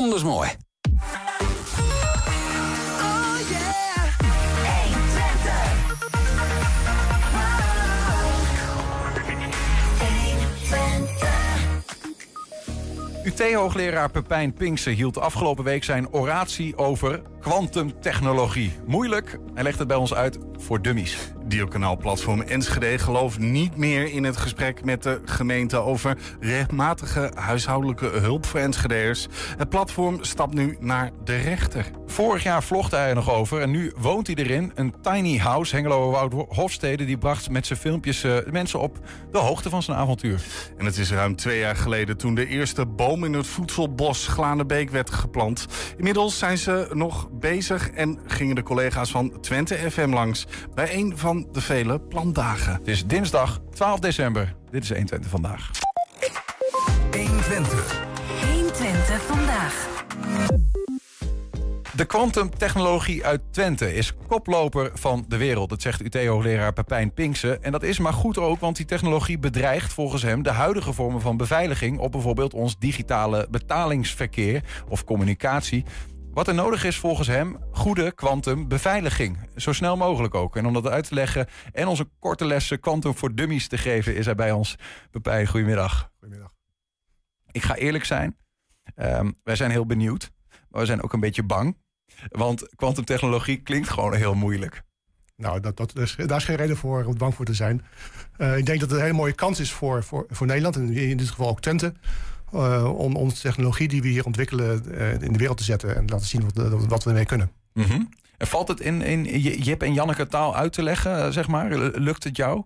donders mooi. UT-hoogleraar Pepijn Pinkse hield afgelopen week zijn oratie over kwantumtechnologie. Moeilijk, hij legt het bij ons uit voor dummies. Dierkanaalplatform Enschede gelooft niet meer in het gesprek met de gemeente over rechtmatige huishoudelijke hulp voor Enschedeers. Het platform stapt nu naar de rechter. Vorig jaar vlogde hij er nog over en nu woont hij erin. Een tiny house, Hengelo Wout Hofstede, die bracht met zijn filmpjes uh, mensen op de hoogte van zijn avontuur. En het is ruim twee jaar geleden toen de eerste boom in het voedselbos Glanebeek werd geplant. Inmiddels zijn ze nog bezig en gingen de collega's van Twente FM langs bij een van de vele plantdagen. Het is dinsdag 12 december. Dit is 120 vandaag. 120. 120 vandaag. De kwantumtechnologie uit Twente is koploper van de wereld. Dat zegt UT-hoogleraar Pepijn Pinkse. En dat is maar goed ook, want die technologie bedreigt volgens hem de huidige vormen van beveiliging op bijvoorbeeld ons digitale betalingsverkeer of communicatie. Wat er nodig is volgens hem, goede kwantumbeveiliging. Zo snel mogelijk ook. En om dat uit te leggen en onze korte lessen Quantum voor Dummies te geven... is hij bij ons. Pepijn, goedemiddag. Goedemiddag. Ik ga eerlijk zijn. Um, wij zijn heel benieuwd. Maar we zijn ook een beetje bang. Want kwantumtechnologie klinkt gewoon heel moeilijk. Nou, dat, dat, daar is geen reden voor om bang voor te zijn. Uh, ik denk dat het een hele mooie kans is voor, voor, voor Nederland. En in dit geval ook Twente om onze technologie die we hier ontwikkelen uh, in de wereld te zetten en laten zien wat, wat we ermee kunnen. Mm -hmm. En valt het in, in Jip en Janneke taal uit te leggen, eh, zeg maar? Lukt het jou?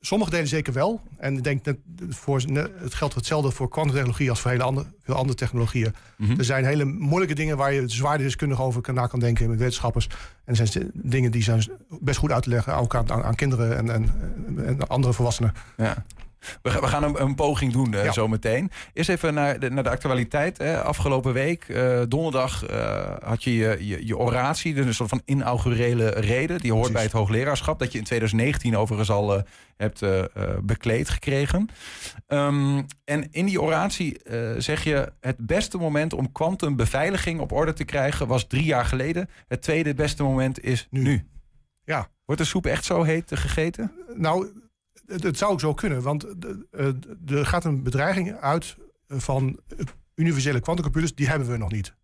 Sommige delen zeker wel. En ik denk dat voor, het geldt hetzelfde voor kwantumtechnologie als voor hele andere, veel andere technologieën. Mm -hmm. Er zijn hele moeilijke dingen waar je zwaarder deskundig over na kan denken met wetenschappers. En er zijn dingen die zijn best goed uit te leggen, ook aan, aan, aan kinderen en, en, en, andere volwassenen. Ja. We, we gaan een, een, poging doen uh, ja. zo meteen. Eerst even naar de, naar de actualiteit. Hè. Afgelopen week, uh, donderdag, uh, had je je, je je, oratie. Dus een soort van inaugurele reden. Die hoort Precies. bij het hoogleraarschap. Dat je in 2019 overigens al hebt bekleed gekregen. Um, en in die oratie zeg je... het beste moment om kwantumbeveiliging op orde te krijgen... was drie jaar geleden. Het tweede beste moment is nu. nu. Ja. Wordt de soep echt zo heet gegeten? Nou, het, zou ook zo kunnen, want er gaat een bedreiging uit van universele kwantumcomputers, die hebben we nog niet.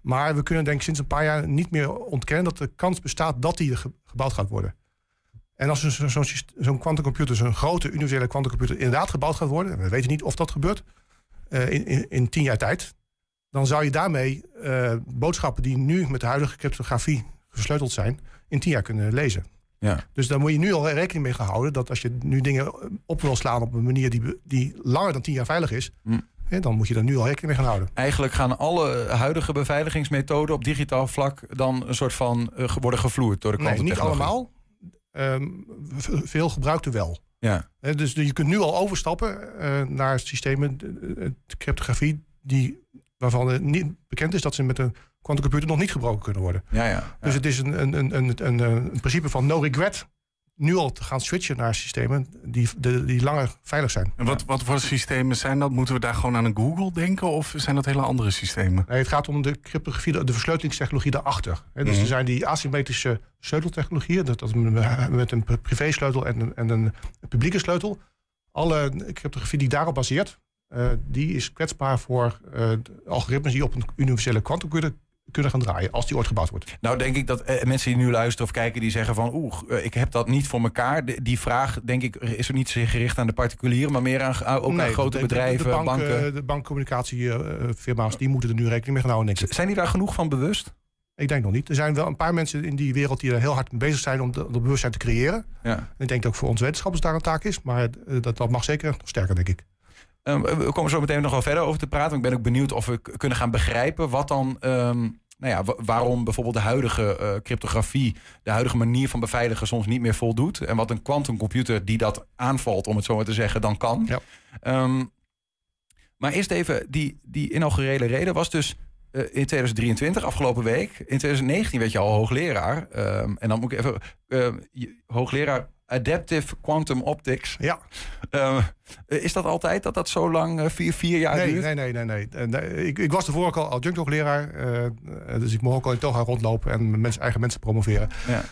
Maar we kunnen denk ik sinds een paar jaar niet meer ontkennen dat de kans bestaat dat die gebouwd gaat worden. En als zo'n zo, zo kwantumcomputer, zo'n grote universele kwantumcomputer inderdaad gebouwd gaat worden, en we weten niet of dat gebeurt, uh, in, in, in, tien jaar tijd, dan zou je daarmee boodschappen die nu met de huidige cryptografie versleuteld zijn, in tien jaar kunnen lezen. Ja. Dus daar moet je nu al rekening mee gehouden dat als je nu dingen op wil slaan op een manier die, die langer dan tien jaar veilig is, hm. hè, dan moet je daar nu al rekening mee gaan houden. Eigenlijk gaan alle huidige beveiligingsmethoden op digitaal vlak dan een soort van uh, worden gevloerd door de Nee, niet allemaal. Um, veel gebruikte wel. Ja. He, dus je kunt nu al overstappen uh, naar systemen, de cryptografie, die, waarvan het niet bekend is dat ze met een quantumcomputer nog niet gebroken kunnen worden. Ja, ja, ja. Dus het is een, een, een, een, een, een principe van no regret nu al te gaan switchen naar systemen die, de, die langer veilig zijn. En wat, wat voor systemen zijn dat? Moeten we daar gewoon aan een Google denken of zijn dat hele andere systemen? Nee, het gaat om de cryptografie, de, versleutellingstechnologie daarachter. He, dus mm. er zijn die asymmetrische sleuteltechnologieën, dat, dat met een privésleutel en een, en een publieke sleutel. Alle cryptografie die daarop baseert, uh, die is kwetsbaar voor uh, algoritmes die op een universele kwantumcomputer kunnen gaan draaien als die ooit gebouwd wordt. Nou denk ik dat eh, mensen die nu luisteren of kijken die zeggen van oeh, ik heb dat niet voor elkaar. De, die vraag denk ik is er niet gericht aan de particulieren, maar meer aan, ook nee, aan grote de, bedrijven, de, de bank, banken. De bankcommunicatiefirma's, die moeten er nu rekening mee gaan houden. Denk ik. Zijn die daar genoeg van bewust? Ik denk nog niet. Er zijn wel een paar mensen in die wereld die er heel hard mee bezig zijn om dat bewustzijn te creëren. Ja. En ik denk dat ook voor onze wetenschappers daar een taak is, maar dat, dat mag zeker nog sterker, denk ik. Um, we komen zo meteen nog wel verder over te praten. Ik ben ook benieuwd of we kunnen gaan begrijpen wat dan. Um, nou ja, waarom bijvoorbeeld de huidige uh, cryptografie, de huidige manier van beveiligen soms niet meer voldoet. En wat een quantumcomputer die dat aanvalt, om het zo maar te zeggen, dan kan. Ja. Um, maar eerst even, die, die inaugurele reden was dus uh, in 2023, afgelopen week. In 2019 werd je al hoogleraar. en dan moet ik even, uh, hoogleraar Adaptive Quantum Optics. Ja. Uh, is dat altijd dat dat zo lang, uh, vier, vier jaar nee, duurt? Nee, nee, nee. nee. nee ik, ik was ervoor ook al adjunct hoogleraar. Uh, dus ik mocht ook al in Toga rondlopen en mensen, eigen mensen promoveren. Ja.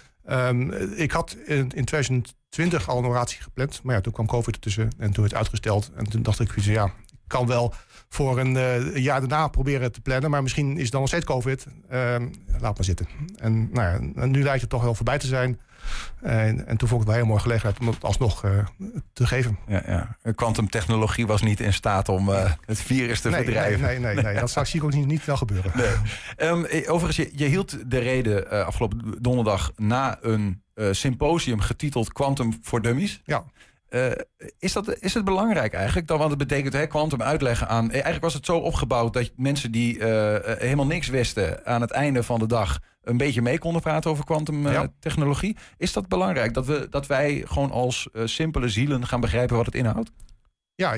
Um, ik had in, in 2020 al een oratie gepland. Maar ja, toen kwam COVID ertussen en toen werd het uitgesteld. En toen dacht ik, ja, ik kan wel voor een, uh, jaar daarna proberen te plannen. Maar misschien is het dan nog steeds COVID. Uh, laat maar zitten. En, nou ja, nu lijkt het toch wel voorbij te zijn. En, en toen vond ik het wel heel mooi gelegenheid om het alsnog uh, te geven. Ja, ja. Quantumtechnologie was niet in staat om uh, het virus te nee, verdrijven. Nee, nee, nee, nee. dat zie ik ook niet, niet wel gebeuren. Nee. Um, overigens, je, je, hield de reden uh, afgelopen donderdag na een symposium getiteld Quantum voor Dummies. Ja. Uh, is, dat, is het belangrijk eigenlijk? Dan, want het betekent hè, quantum uitleggen aan. Eigenlijk was het zo opgebouwd dat mensen die uh, helemaal niks wisten aan het einde van de dag een beetje mee konden praten over kwantumtechnologie. Ja. Is dat belangrijk? Dat, we, dat wij gewoon als simpele zielen gaan begrijpen wat het inhoudt? Ja,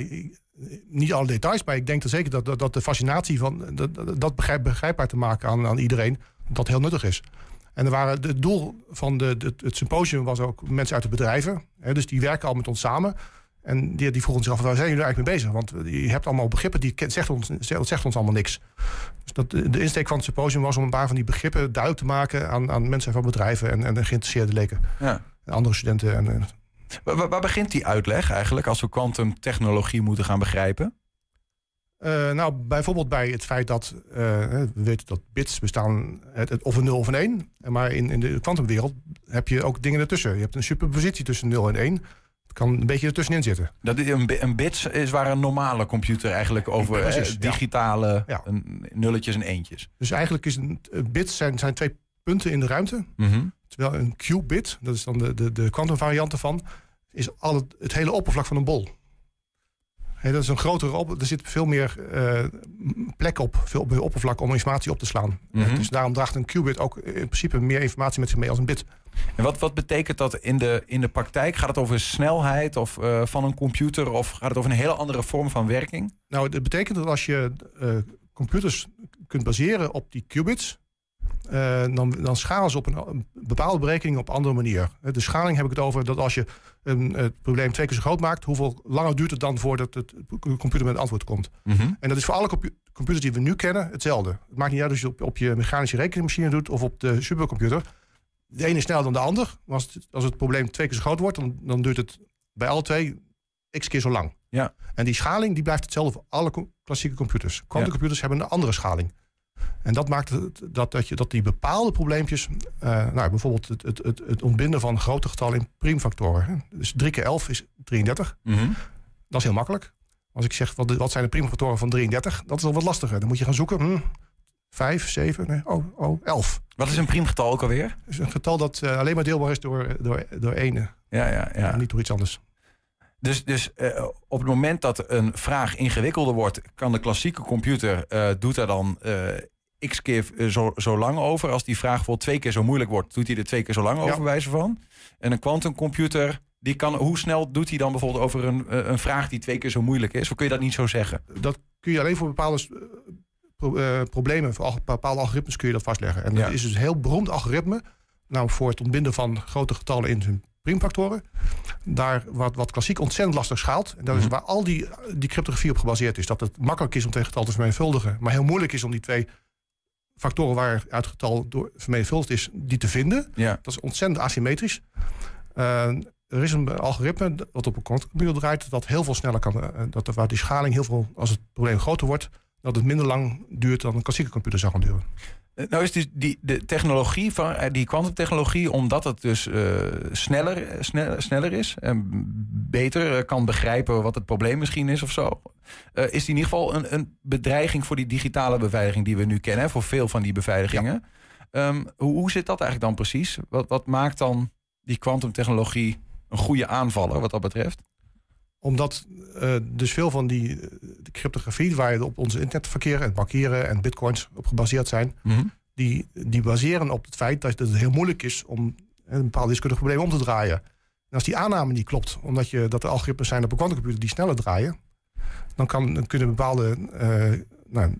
niet alle details, maar ik denk er zeker dat, dat, dat de fascinatie van dat, dat begrijp, begrijpbaar te maken aan, aan iedereen, dat heel nuttig is. En er waren, het doel van de, het symposium was ook mensen uit de bedrijven. Hè, dus die werken al met ons samen. En die, die vroegen zich af, waar zijn jullie eigenlijk mee bezig? Want je hebt allemaal begrippen, die zegt ons, zegt ons allemaal niks. Dus dat, de insteek van het symposium was om een paar van die begrippen duidelijk te maken aan, aan mensen van bedrijven en, en geïnteresseerde leken. Ja. En andere studenten. En, waar, waar begint die uitleg eigenlijk als we kwantumtechnologie moeten gaan begrijpen? Uh, nou, bijvoorbeeld bij het feit dat uh, we weten dat bits bestaan het, het, of een 0 of een 1. Maar in, in de kwantumwereld heb je ook dingen ertussen. Je hebt een superpositie tussen 0 en 1. Het kan een beetje ertussenin zitten. Dat een, een bits is waar een normale computer eigenlijk over Precies, digitale ja. Een, nulletjes en eentjes. Dus eigenlijk is een, bits zijn, zijn twee punten in de ruimte. Mm -hmm. Terwijl een qubit, dat is dan de, de, de kwantumvariant ervan, is al het, het hele oppervlak van een bol dat is een grotere op. Er zit veel meer uh, plek op, veel meer oppervlak om informatie op te slaan. Mm Dus daarom draagt een qubit ook in principe meer informatie met zich mee als een bit. En wat, wat betekent dat in de, in de praktijk? Gaat het over snelheid of, uh, van een computer of gaat het over een hele andere vorm van werking? Nou, dat betekent dat als je uh, computers kunt baseren op die qubits, uh, dan, dan schalen ze op een, een, bepaalde berekening op een andere manier. De schaling heb ik het over dat als je een, het probleem twee keer zo groot maakt, hoeveel langer duurt het dan voordat het computer met een antwoord komt. Mm -hmm. En dat is voor alle computers die we nu kennen hetzelfde. Het maakt niet uit als je op, op je mechanische rekenmachine doet of op de supercomputer. De ene is sneller dan de ander. Maar als het, als het probleem twee keer zo groot wordt, dan, dan duurt het bij alle twee x keer zo lang. Ja. En die schaling die blijft hetzelfde voor alle klassieke computers. Quantumcomputers ja. hebben een andere schaling. En dat maakt dat, dat, je, dat die bepaalde probleempjes, uh, nou, bijvoorbeeld het, het, het, het, ontbinden van grote getallen in priemfactoren. Dus 3 keer 11 is 33. Mm -hmm. Dat is heel makkelijk. Als ik zeg, wat, wat zijn de priemfactoren van 33? Dat is al wat lastiger. Dan moet je gaan zoeken. Hm, 5, 7, nee, oh, oh, 11. Wat is een priemgetal ook alweer? Het is een getal dat uh, alleen maar deelbaar is door, door, door ene. Ja, ja, ja. ja niet door iets anders. Dus, dus uh, op het moment dat een vraag ingewikkelder wordt, kan de klassieke computer uh, doet er dan x keer eh, zo, zo lang over. Als die vraag bijvoorbeeld twee keer zo moeilijk wordt, doet hij er twee keer zo lang over, ja. wijze van. En een quantumcomputer, die kan, hoe snel doet hij dan bijvoorbeeld over een, eh, een vraag die twee keer zo moeilijk is? Of kun je dat niet zo zeggen? Dat kun je alleen voor bepaalde problemen, voor bepaalde algoritmes kun je dat vastleggen. En ja. dat is dus een heel beroemd algoritme. Nou, voor het ontbinden van grote getallen in hun priemfactoren. Daar wat, wat klassiek ontzettend lastig schaalt. En dat is mhm. waar al die, die cryptografie op gebaseerd is. Dat het makkelijk is om tegen getal te vermenigvuldigen. Maar heel moeilijk is om die twee factoren waar het getal door vermenigvuldigd is, die te vinden. Ja. Dat is ontzettend asymmetrisch. Uh, er is een algoritme wat op een computer draait, dat heel veel sneller kan. Uh, dat waar die schaling heel veel, als het probleem groter wordt, dat het minder lang duurt dan een klassieke computer zou gaan duren. Eh, nou is dus die, de technologie van eh, die kwantumtechnologie, omdat het dus uh, sneller, sneller, sneller is en beter kan begrijpen wat het probleem misschien is of zo, uh, is die in ieder geval een, een bedreiging voor die digitale beveiliging die we nu kennen, voor veel van die beveiligingen. Ja. Um, hoe, hoe zit dat eigenlijk dan precies? Wat, wat maakt dan die kwantumtechnologie een goede aanvaller wat dat betreft? Omdat uh, dus veel van die de cryptografie, waar je op onze internetverkeer en bankieren en bitcoins op gebaseerd zijn, mm -hmm. die, die baseren op het feit dat het heel moeilijk is om een bepaald wiskundig probleem om te draaien. En als die aanname niet klopt, omdat je, dat er algoritmes zijn op een quantumcomputer die sneller draaien, dan, kan, dan kunnen bepaalde uh, nou,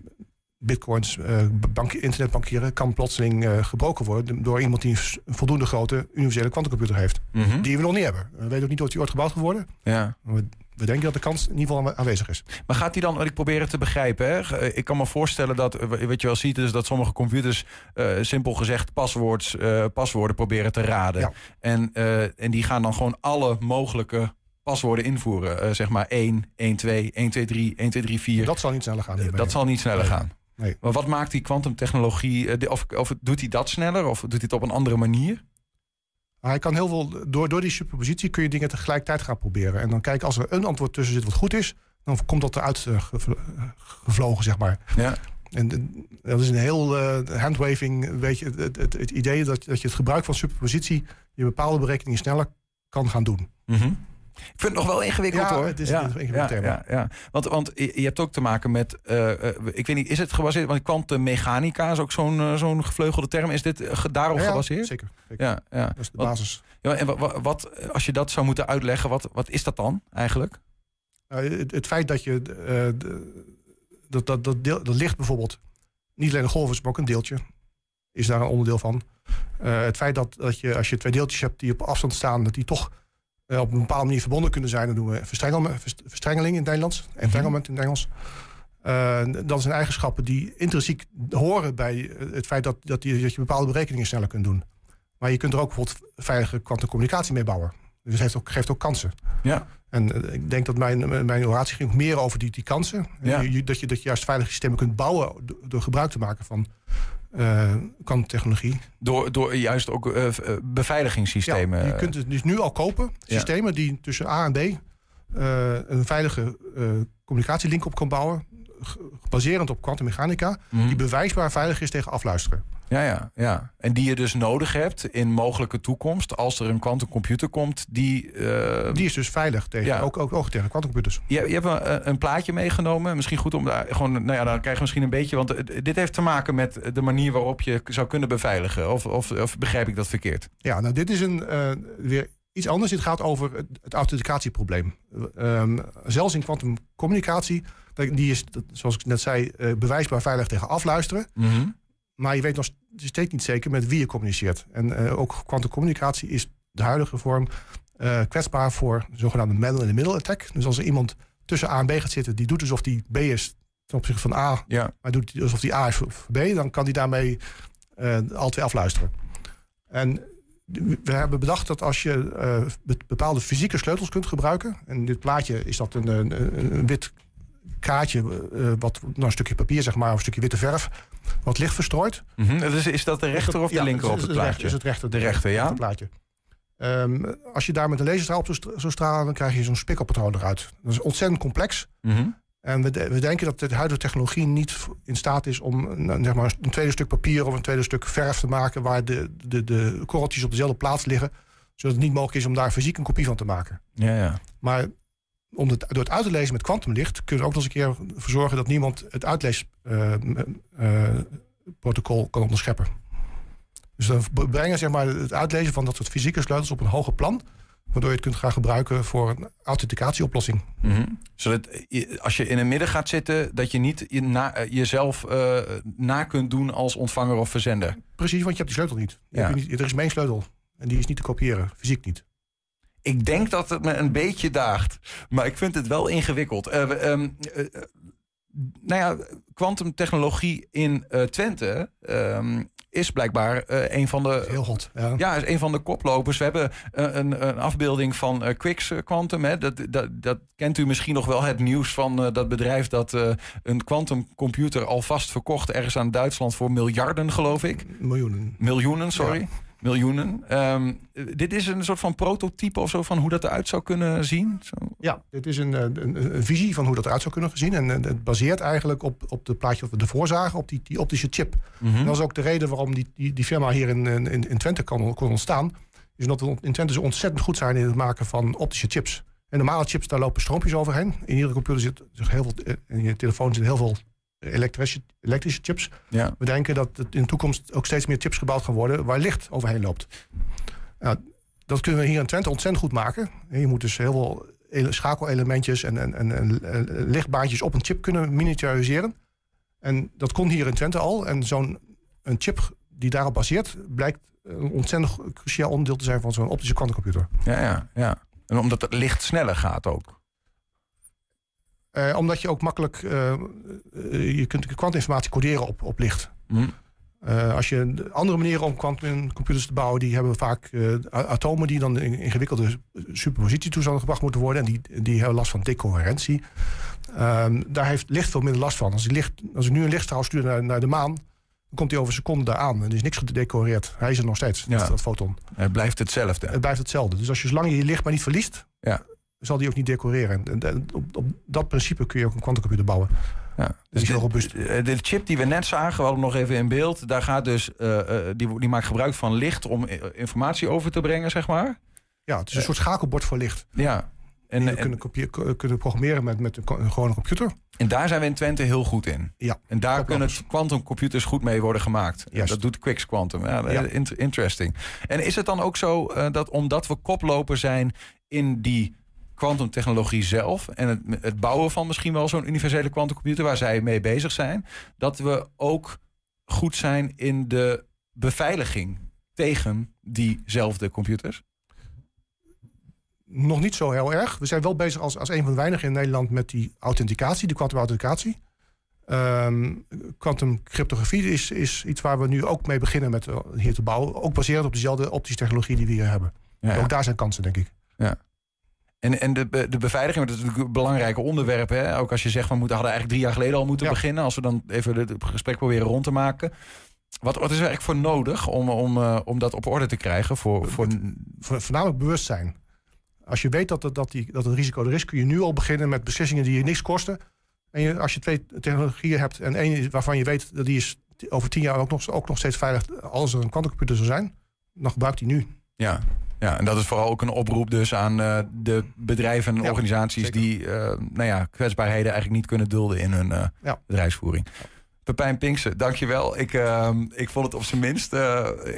bitcoins, uh, bank, internetbankieren, kan plotseling uh, gebroken worden door iemand die een voldoende grote universele kwantumcomputer heeft. Mhm. Die we nog niet hebben. We weten ook niet of die ooit gebouwd geworden. Ja. We, we denken dat de kans in ieder geval aanwezig is. Maar gaat die dan, ik probeer het te begrijpen, hè? Eh, ik kan me voorstellen dat, wat je wel ziet, is dat sommige computers, uh, simpel gezegd, paswoords, uh, paswoorden proberen te raden. Ja. En, en die gaan dan gewoon alle mogelijke paswoorden invoeren. zeg maar 1, 1, 2, 1, 2, 3, 1, 2, 3, 4. Dat zal niet sneller gaan. dat zal niet sneller gaan. Nee. Maar wat maakt die kwantumtechnologie, of, of doet hij dat sneller of doet hij het op een andere manier? hij kan heel veel, door, door die superpositie kun je dingen tegelijkertijd gaan proberen. En dan kijken als er een antwoord tussen zit wat goed is, dan komt dat eruit uh, gevlogen, zeg maar. Ja. En dat is een heel uh, handwaving, weet je, het, het, het, idee dat, dat je het gebruik van superpositie je bepaalde berekeningen sneller kan gaan doen. Mm -hmm. Ik vind het nog wel ingewikkeld ja, hoor. Het is ja, een ingewikkeld ja, thema. Ja, ja. Want, want je hebt ook te maken met, uh, uh, ik weet niet, is het gebaseerd, want kwantummechanica is ook zo'n uh, zo'n gevleugelde term. Is dit daarop gebaseerd? Zeker. zeker. Ja, ja. Dat is de wat, basis. Ja, en wat, wat, als je dat zou moeten uitleggen, wat, wat is dat dan eigenlijk? het, het, feit dat je de, dat, dat, dat, deel, dat licht bijvoorbeeld niet alleen een golf is, maar ook een deeltje is daar een onderdeel van. het feit dat, dat je als je twee deeltjes hebt die op afstand staan, dat die toch uh, op een bepaalde manier verbonden kunnen zijn. Dat doen we verstrengeling in het Nederlands. Entanglement in het Engels. Uh, dat zijn eigenschappen die intrinsiek horen bij het feit dat, dat, je, dat je bepaalde berekeningen sneller kunt doen. Maar je kunt er ook bijvoorbeeld veilige kwantumcommunicatie mee bouwen. Dus het heeft ook, geeft ook kansen. Ja. En ik denk dat mijn, mijn oratie ging meer over die, die kansen. Ja. Je, dat, je, dat je juist veilige systemen kunt bouwen door gebruik te maken van uh, kwantumtechnologie. Door, door juist ook uh, beveiligingssystemen. Ja, je kunt het dus nu al kopen. Systemen ja. die tussen A en B uh, een veilige communicatielink op kan bouwen. Baserend op kwantummechanica. Mhm. Die bewijsbaar veilig is tegen afluisteren. Ja, ja, ja. En die je dus nodig hebt in mogelijke toekomst. Als er een kwantumcomputer komt die... Uh... Die is dus veilig tegen, Ja. ook, ook, ook tegen kwantumcomputers. Je, je hebt een, een plaatje meegenomen. Misschien goed om daar gewoon... Nou ja, dan krijg je misschien een beetje... Want het- dit heeft te maken met de manier waarop je zou kunnen beveiligen. Of, of, of begrijp ik dat verkeerd? Ja, nou dit is een, eh, weer iets anders. Dit gaat over het, het authenticatieprobleem. Ehm, zelfs in kwantumcommunicatie, die is, zoals ik net zei, eh, bewijsbaar veilig tegen afluisteren. Maar je weet nog steeds niet zeker met wie je communiceert. En eh, ook kwantumcommunicatie is de huidige vorm eh, kwetsbaar voor zogenaamde man-in-the-middle attack. Dus als er iemand tussen A en B gaat zitten, die doet alsof die B is ten opzichte van A, Ja. maar doet alsof die A is voor B, dan kan die daarmee eh al twee afluisteren. En we hebben bedacht dat als je be- bepaalde fysieke sleutels kunt gebruiken, en in dit plaatje is dat een, een- een wit kaartje, eh, wat nou, een stukje papier, zeg maar, of een stukje witte verf, wat licht verstrooit. Mhm. Dus is dat de rechter of de Ja, linker op het plaatje? Is het rechter, De rechter, ja. het plaatje. Ehm, als je daar met een laserstraal op zou stra- zou stralen, dan krijg je zo'n spikkelpatroon eruit. Dat is ontzettend complex. Mhm. En we, de- we denken dat de huidige technologie niet in staat is om nou, zeg maar, een tweede stuk papier of een tweede stuk verf te maken waar de, de, de korreltjes op dezelfde plaats liggen. Zodat het niet mogelijk is om daar fysiek een kopie van te maken. Ja, ja. Maar om het, door het uit te lezen met kwantumlicht kunnen we ook nog eens een keer ervoor zorgen dat niemand het uitleesprotocol kan onderscheppen. Dus dan brengen zeg maar, het uitlezen van dat soort fysieke sleutels op een hoger plan. Waardoor je het kunt gaan gebruiken voor een authenticatieoplossing. Mhm. Zodat je, als je in het midden gaat zitten, dat je niet je na, eh, jezelf eh, na kunt doen als ontvanger of verzender. Precies, want je hebt die sleutel niet. Ja. er is maar één sleutel. En die is niet te kopiëren, fysiek niet. Ik denk dat het me een beetje daagt, maar ik vind het wel ingewikkeld. Eh, nou ja, kwantumtechnologie in eh, Twente ehm, is blijkbaar een van de Heel hot. Ja. Ja, is een van de koplopers. We hebben een, een afbeelding van eh, Quantum. Hè. Dat, dat, dat kent u misschien nog wel het nieuws van dat bedrijf dat een quantumcomputer alvast verkocht ergens aan Duitsland voor miljarden, geloof ik. Miljoenen. Miljoenen, sorry. Miljoenen. Ehm, eh, dit is een soort van prototype of zo van hoe dat eruit zou kunnen zien. Zo. Ja, dit is een, eh, een, een visie van hoe dat eruit zou kunnen gezien. En eh, het baseert eigenlijk op, op de plaatje dat we ervoor zagen, op die, die optische chip. En dat is ook de reden waarom die, die, die firma hier in, in, in Twente kon, kon ontstaan. Is omdat we in Twente zo ontzettend goed zijn in het maken van optische chips. En normale chips, daar lopen stroompjes overheen. In iedere computer zit zit heel veel, eh, in je telefoon zitten heel veel elektrische, elektrische chips. Ja. We denken dat het in de toekomst ook steeds meer chips gebouwd gaan worden waar licht overheen loopt. Nou, dat kunnen we hier in Twente ontzettend goed maken. En Je moet dus heel veel ele- schakelelementjes en, en, en, en, lichtbaantjes op een chip kunnen miniaturiseren. En dat kon hier in Twente al. En zo'n een chip die daarop baseert, blijkt een ontzettend cruciaal onderdeel te zijn van zo'n optische kwantumcomputer. Ja, ja, ja. En omdat het licht sneller gaat ook. Uh, omdat je ook makkelijk, uh, je kunt kwantuminformatie coderen op, op licht. Hm. Uh, als je andere manieren om kwantumcomputers te bouwen, die hebben vaak atomen die dan in ingewikkelde superpositietoestanden gebracht moeten worden. En die, die hebben last van decoherentie. Ehm, daar heeft licht veel minder last van. Als, licht, als ik nu een lichtstraal stuur naar, naar de maan, komt hij over een seconde daar aan. En er is niks gedecoreerd. Hij is er nog steeds, ja. dat foton. Het blijft hetzelfde. Het blijft hetzelfde. Dus als je zolang je je licht maar niet verliest, ja. Zal die ook niet decoreren. En, op, op, dat principe kun je ook een kwantumcomputer bouwen. Ja, dus de, robust. Eh, de chip die we net zagen, we hadden nog even in beeld. Daar gaat dus, uh, die, die maakt gebruik van licht om informatie over te brengen, zeg maar. Ja, het is een soort schakelbord voor licht. Ja, en, we kunnen, kunnen programmeren met, met een, gewone computer. En daar zijn we in Twente heel goed in. Ja, en daar kunnen quantumcomputers goed mee worden gemaakt. Ja, dat doet Quix Quantum. Ja, Interesting. En is het dan ook zo uh, dat omdat we koploper zijn in die kwantumtechnologie zelf en het, het, bouwen van misschien wel zo'n universele quantumcomputer waar zij mee bezig zijn, dat we ook goed zijn in de beveiliging tegen diezelfde computers? nog niet zo heel erg. We zijn wel bezig als, als een van de weinigen in Nederland met die authenticatie, die kwantumauthenticatie. Quantum um, cryptografie is, is iets waar we nu ook mee beginnen met uh, hier te bouwen. Ook baserend op dezelfde optische technologie die we hier hebben. Ja, Ook daar zijn kansen, denk ik. Ja. En, en de, de beveiliging, dat is natuurlijk een belangrijk onderwerp. Hè? Ook als je zegt, we moeten, hadden eigenlijk drie jaar geleden al moeten beginnen. Als we dan even het gesprek proberen rond te maken. Wat, wat is er eigenlijk voor nodig om, om, uh, om dat op orde te krijgen? Voor, voor... Voornamelijk bewustzijn. Als je weet dat, het, dat, die, dat het risico er is, kun je nu al beginnen met beslissingen die je niks kosten. En je, als je twee technologieën hebt en één waarvan je weet dat die is over tien jaar ook nog, ook nog steeds veilig als er een kwantumcomputer zou zijn, dan gebruikt die nu. Ja, ja, en dat is vooral ook een oproep dus aan uh, de bedrijven en organisaties die uh, nou ja, kwetsbaarheden eigenlijk niet kunnen dulden in hun uh, ja. bedrijfsvoering. Pepijn Pinkse, dankjewel. Ik, uh, ik vond het op zijn minst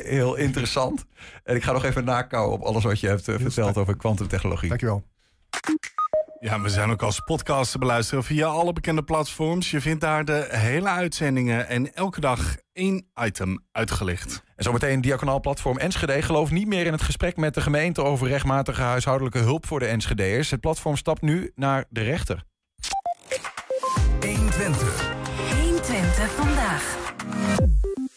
heel interessant. En ik ga nog even nakouwen op alles wat je hebt verteld over kwantumtechnologie. Dankjewel. Ja, we zijn ook als podcast te beluisteren via alle bekende platforms. Je vindt daar de hele uitzendingen en elke dag één item uitgelicht. En zometeen Diaconaal Platform Enschede gelooft niet meer in het gesprek met de gemeente over rechtmatige huishoudelijke hulp voor de Enschede'ers. Het platform stapt nu naar de rechter. 120 vandaag.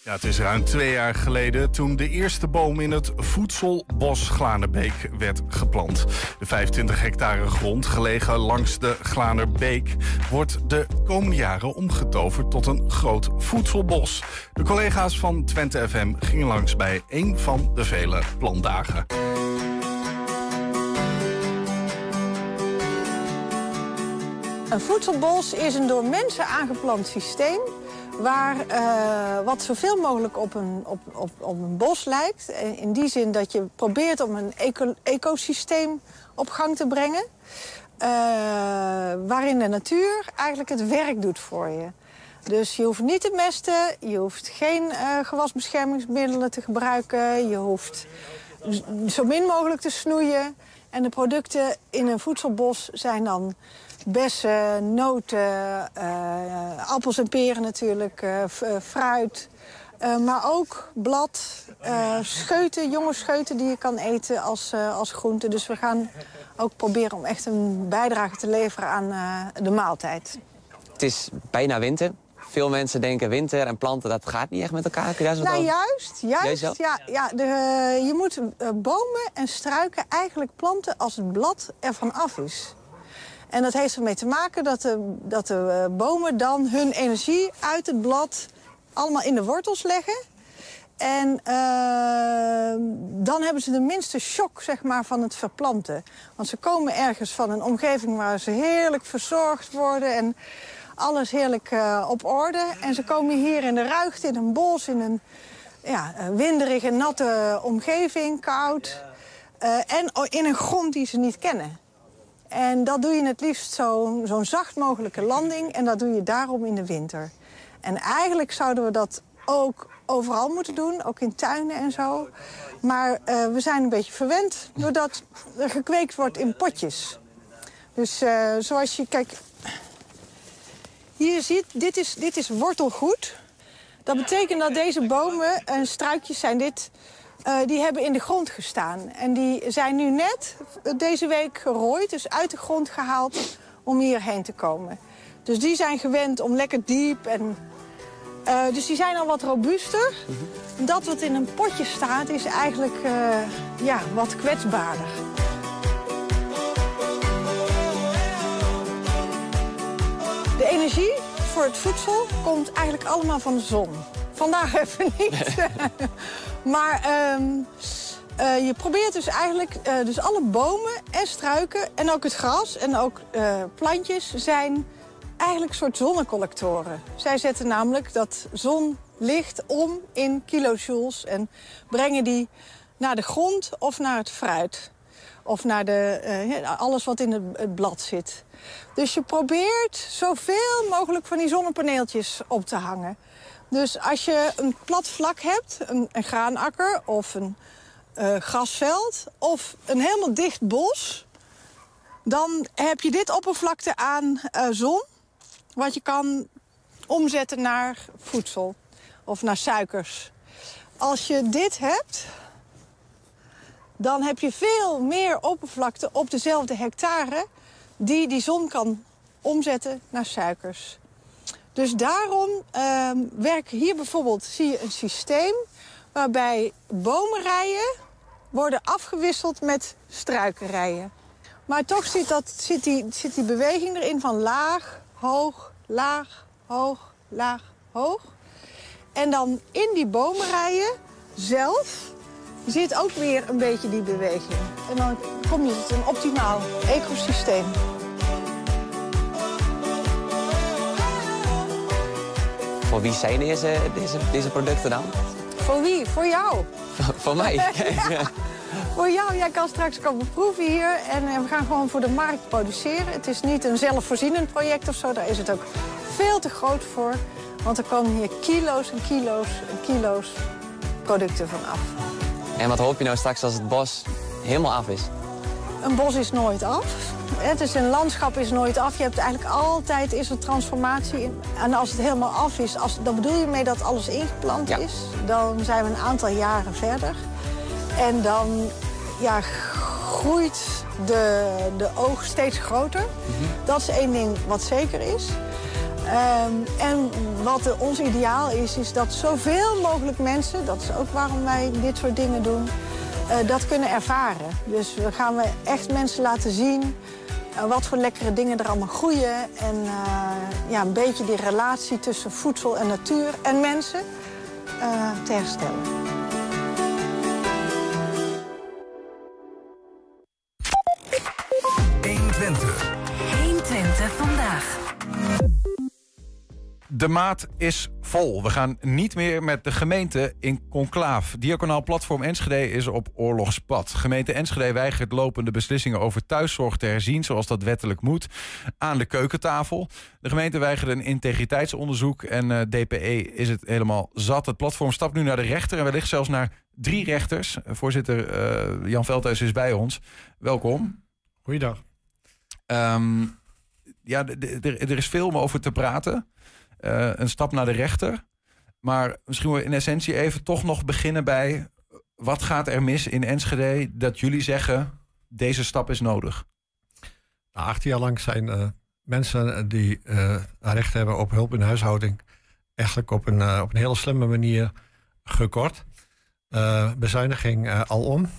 Ja, het is ruim twee jaar geleden toen de eerste boom in het voedselbos Glanerbeek werd geplant. De 25 hectare grond, gelegen langs de Glanerbeek, wordt de komende jaren omgetoverd tot een groot voedselbos. De collega's van Twente FM gingen langs bij een van de vele plantdagen. Een voedselbos is een door mensen aangeplant systeem waar uh, wat zoveel mogelijk op een, op, op, op een bos lijkt. In die zin dat je probeert om een eco ecosysteem op gang te brengen. Uh, waarin de natuur eigenlijk het werk doet voor je. Dus je hoeft niet te mesten, je hoeft geen gewasbeschermingsmiddelen te gebruiken... je hoeft zo min mogelijk te snoeien. En de producten in een voedselbos zijn dan bessen, noten, uh, appels en peren natuurlijk, uh, fruit. Uh, maar ook blad, scheuten, jonge scheuten die je kan eten als, als groente. Dus we gaan ook proberen om echt een bijdrage te leveren aan de maaltijd. Het is bijna winter. Veel mensen denken winter en planten, dat gaat niet echt met elkaar. Kun je daar nou, juist, juist. Ja, ja, de, je moet bomen en struiken eigenlijk planten als het blad ervan af is. En dat heeft ermee te maken dat de, dat de eh, bomen dan hun energie uit het blad allemaal in de wortels leggen. En uh, dan hebben ze de minste shock zeg maar, van het verplanten. Want ze komen ergens van een omgeving waar ze heerlijk verzorgd worden... en alles heerlijk uh, op orde. En ze komen hier in de ruigte, in een bos, in een ja, winderige, natte omgeving, koud. Uh, en in een grond die ze niet kennen. En dat doe je het liefst zo'n zo zacht mogelijke landing. En dat doe je daarom in de winter. En eigenlijk zouden we dat ook overal moeten doen, ook in tuinen en zo. Maar uh, we zijn een beetje verwend doordat er gekweekt wordt in potjes. Dus uh, zoals je, kijk, Hier ziet, dit is, dit is wortelgoed. Dat betekent dat deze bomen en struikjes zijn dit... Uh, die hebben in de grond gestaan. En die zijn nu net deze week gerooid, dus uit de grond gehaald... om hierheen te komen. Dus die zijn gewend om lekker diep en... Uh, dus die zijn al wat robuuster. Dat wat in een potje staat is eigenlijk uh, ja, wat kwetsbaarder. De energie voor het voedsel komt eigenlijk allemaal van de zon. Vandaag even niet. maar um, uh, je probeert dus eigenlijk... Uh, dus alle bomen en struiken en ook het gras en ook uh, plantjes... zijn eigenlijk een soort zonnecollectoren. Zij zetten namelijk dat zonlicht om in kilojoules... en brengen die naar de grond of naar het fruit. Of naar de, alles wat in het blad zit. Dus je probeert zoveel mogelijk van die zonnepaneeltjes op te hangen. Dus als je een plat vlak hebt, een, een graanakker of een uh, grasveld... of een helemaal dicht bos, dan heb je dit oppervlakte aan uh, zon... wat je kan omzetten naar voedsel of naar suikers. Als je dit hebt, dan heb je veel meer oppervlakte op dezelfde hectare die die zon kan omzetten naar suikers. Dus daarom uh, werken hier bijvoorbeeld, zie je een systeem... waarbij bomenrijen worden afgewisseld met struikenrijen. Maar toch zit, dat, zit, die, zit die beweging erin van laag, hoog, laag, hoog, laag, hoog. En dan in die bomenrijen zelf zit ook weer een beetje die beweging. En dan kom je tot een optimaal ecosysteem. Voor wie zijn deze, deze, deze producten dan? Voor wie? Voor jou. voor mij? ja. Voor jou. Jij kan straks komen proeven hier. En we gaan gewoon voor de markt produceren. Het is niet een zelfvoorzienend project of zo. Daar is het ook veel te groot voor. Want er komen hier kilo's en kilo's en kilo's producten van af. En wat hoop je nou straks als het bos helemaal af is? Een bos is nooit af. Het is een landschap is nooit af. Je hebt eigenlijk altijd is er transformatie. En als het helemaal af is, als, dan bedoel je mee dat alles ingeplant is. Dan zijn we een aantal jaren verder. En dan ja, groeit de, de oog steeds groter. Mhm. Dat is één ding wat zeker is. Um, en wat de, ons ideaal is, is dat zoveel mogelijk mensen... dat is ook waarom wij dit soort dingen doen... Uh, dat kunnen ervaren. Dus we gaan we echt mensen laten zien uh, wat voor lekkere dingen er allemaal groeien. En uh, ja, een beetje die relatie tussen voedsel en natuur en mensen te herstellen. De maat is vol. We gaan niet meer met de gemeente in conclaaf. Diaconaal Platform Enschede is op oorlogspad. Gemeente Enschede weigert lopende beslissingen over thuiszorg te herzien... zoals dat wettelijk moet, aan de keukentafel. De gemeente weigert een integriteitsonderzoek... en uh, eh, DPE is het helemaal zat. Het platform stapt nu naar de rechter... en wellicht zelfs naar drie rechters. Voorzitter uh, Jan Veldhuis is bij ons. Welkom. Goeiedag. Um, ja, er is veel om over te praten. Uh, een stap naar de rechter. Maar misschien we in essentie even toch nog beginnen bij... wat gaat er mis in Enschede dat jullie zeggen... deze stap is nodig? Nou, acht jaar lang zijn uh, mensen die uh, recht hebben op hulp in huishouding... eigenlijk op een, op een hele slimme manier gekort. bezuiniging al om.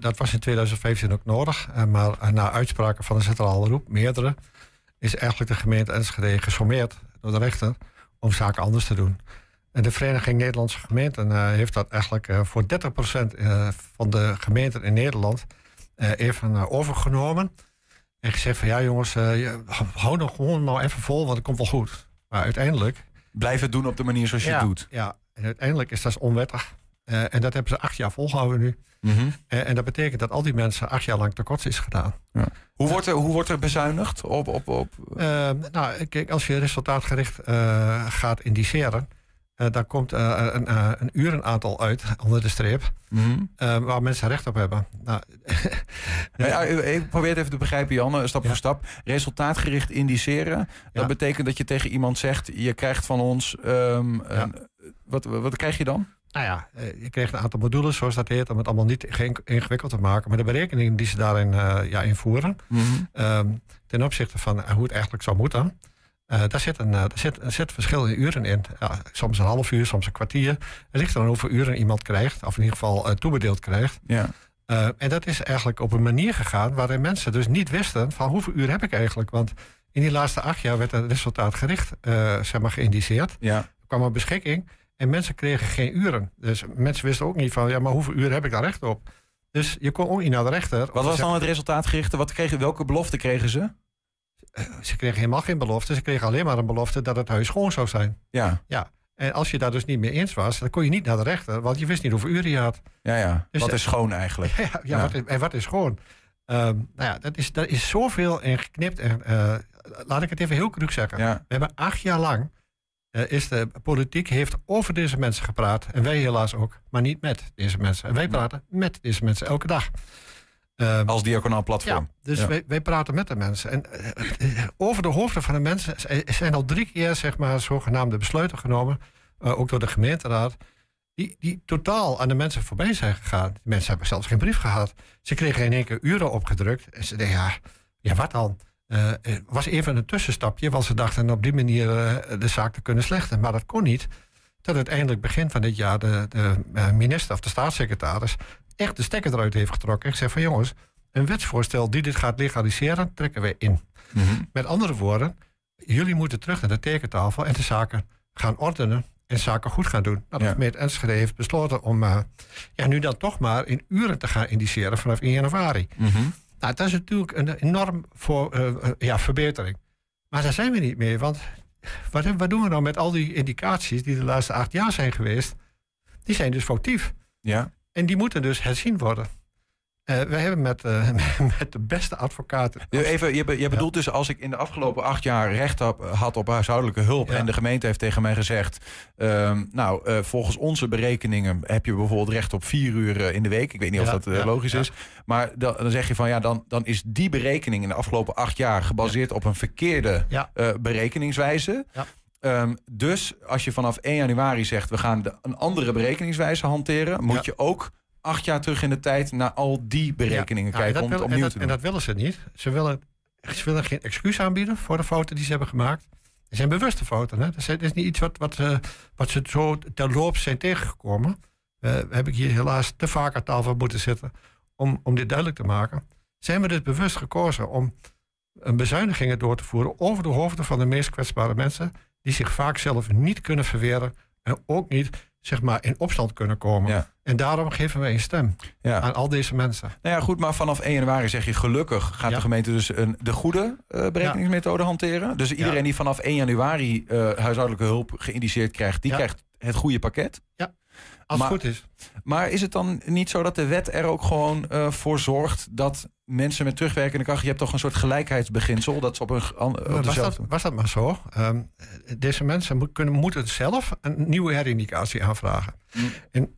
dat was in 2015 ook nodig. maar na uitspraken van de centrale roep, meerdere is eigenlijk de gemeente Enschede gesommeerd door de rechter om zaken anders te doen. En de Vereniging Nederlandse Gemeenten uh, heeft dat eigenlijk uh, voor 30% uh, eh, van de gemeenten in Nederland even overgenomen. En gezegd van ja jongens, hou nog gewoon nou even vol, want het komt wel goed. Maar uiteindelijk... Blijf het doen op de manier zoals je het doet. Ja, en uiteindelijk is dat onwettig. En dat hebben ze acht jaar volgehouden nu. Mhm. en, en, dat betekent dat al die mensen acht jaar lang tekort is gedaan. Ja. Hoe, wordt er, hoe wordt er bezuinigd op... op, op... Uh, nou, kijk, als je resultaatgericht uh, gaat indiceren... Uh, daar komt uh, een, uh, een urenaantal uit onder de streep. Mm -hmm. waar mensen recht op hebben. Nou, ja, ik probeer het even te begrijpen, Jan, stap ja. voor stap. Resultaatgericht indiceren. Ja. Dat betekent dat je tegen iemand zegt: je krijgt van ons. Um, een, wat, wat krijg je dan? Nou ja, je krijgt een aantal modules, zoals dat heet, om het allemaal niet ingewikkeld te maken. Maar de berekeningen die ze daarin ja, invoeren, mm -hmm. um, ten opzichte van hoe het eigenlijk zou moeten. Uh, daar, zit een, uh, daar, zit, er zit verschillende uren in. Ja, soms een half uur, soms een kwartier. Het ligt dan hoeveel uren iemand krijgt, of in ieder geval uh, toebedeeld krijgt. Ja. en dat is eigenlijk op een manier gegaan waarin mensen dus niet wisten van hoeveel uur heb ik eigenlijk. Want in die laatste acht jaar werd het resultaat gericht zeg maar, geïndiceerd. Ja. Er kwam een beschikking en mensen kregen geen uren. Dus mensen wisten ook niet van ja, maar hoeveel uren heb ik daar recht op. Dus je kon ook niet naar de rechter. Wat was dan het resultaatgerichte? Wat kregen, welke belofte kregen ze? Eh, ze kregen helemaal geen belofte. Ze kregen alleen maar een belofte dat het huis schoon zou zijn. Ja. ja. En als je daar dus niet mee eens was, dan kon je niet naar de rechter, want je wist niet hoeveel uren je had. Ja, ja. Dus wat is schoon eigenlijk? Ja, ja, ja. Wat is, en wat is schoon? Um, nou ja, dat is, dat is zoveel en geknipt. En, uh, laat ik het even heel cru zeggen. Ja. We hebben acht jaar lang, uh, is de politiek heeft over deze mensen gepraat. En wij helaas ook, maar niet met deze mensen. En wij praten met deze mensen elke dag. Um, Als diaconaal platform. Ja, dus Wij, wij praten met de mensen. En uh, over de hoofden van de mensen zijn al drie keer zeg maar, zogenaamde besluiten genomen, ook door de gemeenteraad, die, die totaal aan de mensen voorbij zijn gegaan. De mensen hebben zelfs geen brief gehad. Ze kregen in één keer uren opgedrukt. En ze dachten, ja, ja wat dan? Uh, het was even een tussenstapje, want ze dachten op die manier de zaak te kunnen slechten. Maar dat kon niet. Tot uiteindelijk begin van dit jaar de, de minister of de staatssecretaris echt de stekker eruit heeft getrokken. En gezegd van jongens, een wetsvoorstel die dit gaat legaliseren, trekken wij in. Mhm. Met andere woorden, jullie moeten terug naar de tekentafel en de zaken gaan ordenen en zaken goed gaan doen. Nou, de gemeente Enschede heeft besloten om uh, ja, nu dan toch maar in uren te gaan indiceren vanaf 1 januari. Mm -hmm. Nou, dat is natuurlijk een enorm voor, uh, ja, verbetering. Maar daar zijn we niet meer, want wat, wat doen we nou met al die indicaties die de laatste acht jaar zijn geweest? Die zijn dus foutief. Ja. En die moeten dus herzien worden. Uh, we hebben met, uh, met de beste advocaten. Even, je, je bedoelt dus als ik in de afgelopen acht jaar recht had op huishoudelijke hulp. en de gemeente heeft tegen mij gezegd. Uh, nou, uh, volgens onze berekeningen heb je bijvoorbeeld recht op vier uur in de week. Ik weet niet of dat logisch is. Maar dan, dan, zeg je van ja, dan, dan is die berekening in de afgelopen acht jaar gebaseerd op een verkeerde berekeningswijze. Ja. Um, dus als je vanaf 1 januari zegt we gaan de, een andere berekeningswijze hanteren, moet je ook acht jaar terug in de tijd naar al die berekeningen ja. kijken om het opnieuw en dat, te doen. En dat willen ze niet. Ze willen, ze willen geen excuus aanbieden voor de fouten die ze hebben gemaakt. Het zijn bewuste fouten. Hè? Dat is niet iets wat, wat, uh, wat ze zo terloops zijn tegengekomen. Uh, heb ik hier helaas te vaak aan tafel moeten zitten om, om dit duidelijk te maken. Zijn we dus bewust gekozen om een bezuinigingen door te voeren over de hoofden van de meest kwetsbare mensen die zich vaak zelf niet kunnen verweren en ook niet zeg maar, in opstand kunnen komen. En daarom geven wij een stem ja. aan al deze mensen. Nou ja, goed, maar vanaf 1 januari zeg je gelukkig gaat de gemeente dus een, de goede uh, berekeningsmethode hanteren. Dus iedereen die vanaf 1 januari uh, huishoudelijke hulp geïndiceerd krijgt, die krijgt het goede pakket. Ja. Als het goed is. Maar is het dan niet zo dat de wet er ook gewoon uh, voor zorgt dat mensen met terugwerkende kracht, je hebt toch een soort gelijkheidsbeginsel, dat ze op een. Op was, dat, was dat maar zo? Um, deze mensen moet, kunnen, moeten zelf een nieuwe herindicatie aanvragen. Mm. En,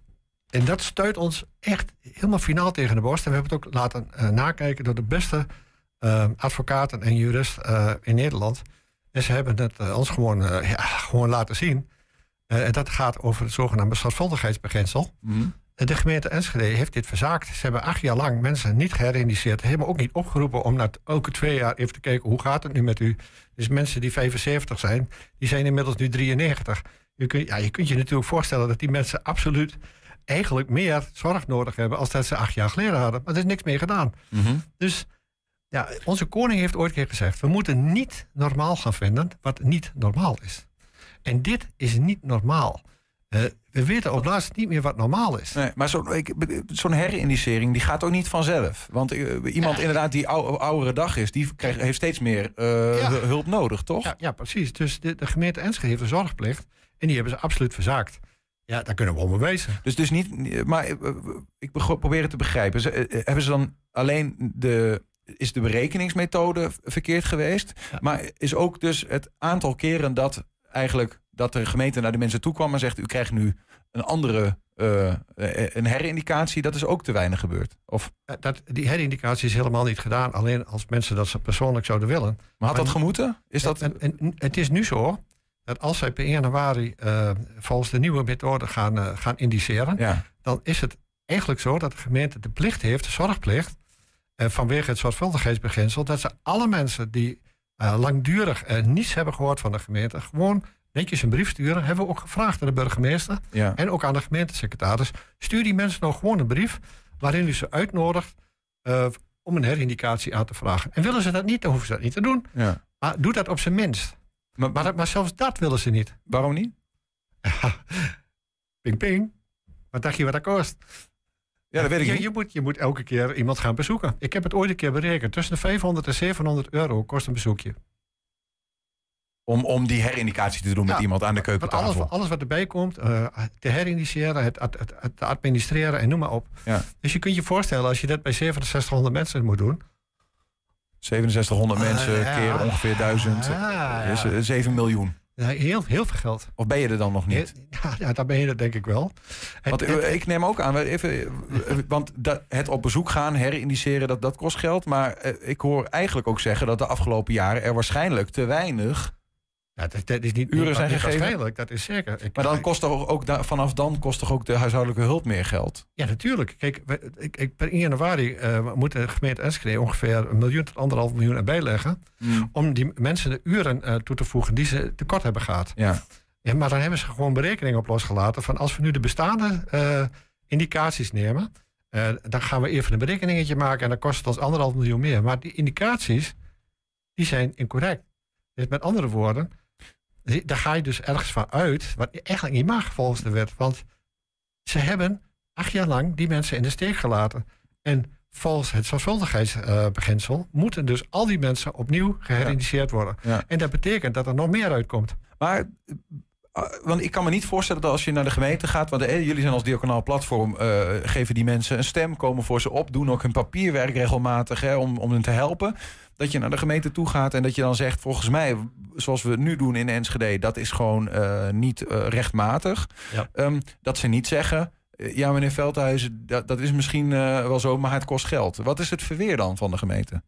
en dat stuit ons echt helemaal finaal tegen de borst. En we hebben het ook laten uh, nakijken door de beste uh, advocaten en juristen uh, in Nederland. En ze hebben het ons gewoon, ja, gewoon laten zien. En dat gaat over het zogenaamde zorgvuldigheidsbeginsel. Mm. De gemeente Enschede heeft dit verzaakt. Ze hebben acht jaar lang mensen niet gerealiseerd. Ze hebben ook niet opgeroepen om na elke twee jaar even te kijken... hoe gaat het nu met u? Dus mensen die 75 zijn, die zijn inmiddels nu 93. Je, kunt, ja, je kunt je natuurlijk voorstellen dat die mensen absoluut... eigenlijk meer zorg nodig hebben als dat ze acht jaar geleden hadden. Maar er is niks mee gedaan. Mm Dus ja, onze koning heeft ooit keer gezegd... we moeten niet normaal gaan vinden wat niet normaal is. En dit is niet normaal. Uh, we weten op laatst niet meer wat normaal is. Nee, maar zo'n zo herindicering die gaat ook niet vanzelf. Want uh, iemand inderdaad die ou, oudere dag is, die krijgt, heeft steeds meer uh, ja. hulp nodig, toch? Ja, ja precies. Dus de, de, gemeente Enschede heeft een zorgplicht. En die hebben ze absoluut verzaakt. Ja, daar kunnen we om wezen. Dus, dus niet, maar ik probeer het te begrijpen. Ze, hebben ze dan alleen de, is de berekeningsmethode verkeerd geweest? Maar is ook dus het aantal keren dat eigenlijk dat de gemeente naar de mensen toe kwam en zegt: U krijgt nu een andere uh, een herindicatie, dat is ook te weinig gebeurd. Of? Dat, die herindicatie is helemaal niet gedaan, alleen als mensen dat ze persoonlijk zouden willen. Maar had dat gemoeten? Is dat... En, en, het is nu zo dat als zij per 1 januari uh, volgens de nieuwe methode gaan, uh, gaan indiceren, ja. dan is het eigenlijk zo dat de gemeente de plicht heeft, de zorgplicht, vanwege het zorgvuldigheidsbeginsel, dat ze alle mensen die langdurig niets hebben gehoord van de gemeente, gewoon netjes een brief sturen. Hebben we ook gevraagd aan de burgemeester en ook aan de gemeentesecretaris. Stuur die mensen nou gewoon een brief waarin u ze uitnodigt om een herindicatie aan te vragen. En willen ze dat niet, dan hoeven ze dat niet te doen. Ja. Maar doe dat op zijn minst. Maar, maar, maar, zelfs dat willen ze niet. Waarom niet? ping ping. Wat dacht je wat dat kost? Ja, dat weet ik je, niet. Je moet, je moet elke keer iemand gaan bezoeken. Ik heb het ooit een keer berekend. Tussen de 500 en 700 euro kost een bezoekje. Om, om die herindicatie te doen met iemand aan de keukentafel. Alles, alles wat erbij komt, uh, te herindiceren, het, het, het, administreren en noem maar op. Ja. Dus je kunt je voorstellen, als je dat bij 6700 mensen moet doen. 6700 uh, mensen ja. keer ongeveer 1000. Ja, is 7 miljoen. Heel, heel veel geld. Of ben je er dan nog niet? Ja, ja daar ben je er denk ik wel. Want het, ik neem ook aan, even, want dat, het op bezoek gaan, herindiceren, dat, dat kost geld. Maar ik hoor eigenlijk ook zeggen dat de afgelopen jaren er waarschijnlijk te weinig ja, dat, is niet uren zijn gegeven. Waarschijnlijk, dat is zeker. maar dan kost toch ook vanaf dan kost toch ook de huishoudelijke hulp meer geld? Ja, natuurlijk. Kijk, ik, ik, per 1 januari uh, moet de gemeente Enschede ongeveer een miljoen tot anderhalf miljoen erbij leggen. Hmm. Om die mensen de uren uh, toe te voegen die ze tekort hebben gehad. Ja. ja. Maar dan hebben ze gewoon berekeningen op losgelaten van als we nu de bestaande uh, indicaties nemen. dan gaan we even een berekeningetje maken en dan kost het ons anderhalf miljoen meer. Maar die indicaties, die zijn incorrect. Dus met andere woorden, daar ga je dus ergens van uit, wat eigenlijk niet mag volgens de wet. Want ze hebben acht jaar lang die mensen in de steek gelaten. En volgens het zorgvuldigheidsbeginsel moeten dus al die mensen opnieuw geherindiceerd worden. En dat betekent dat er nog meer uitkomt. Maar eh, want ik kan me niet voorstellen dat als je naar de gemeente gaat, want eh, jullie zijn als diaconaal platform, uh, geven die mensen een stem, komen voor ze op, doen ook hun papierwerk regelmatig hè, om, om hen te helpen. Dat je naar de gemeente toe gaat en dat je dan zegt, volgens mij, zoals we het nu doen in Enschede, dat is gewoon uh, niet rechtmatig. Ja. Um, dat ze niet zeggen, ja meneer Veldhuizen, dat, dat is misschien wel zo, maar het kost geld. Wat is het verweer dan van de gemeente?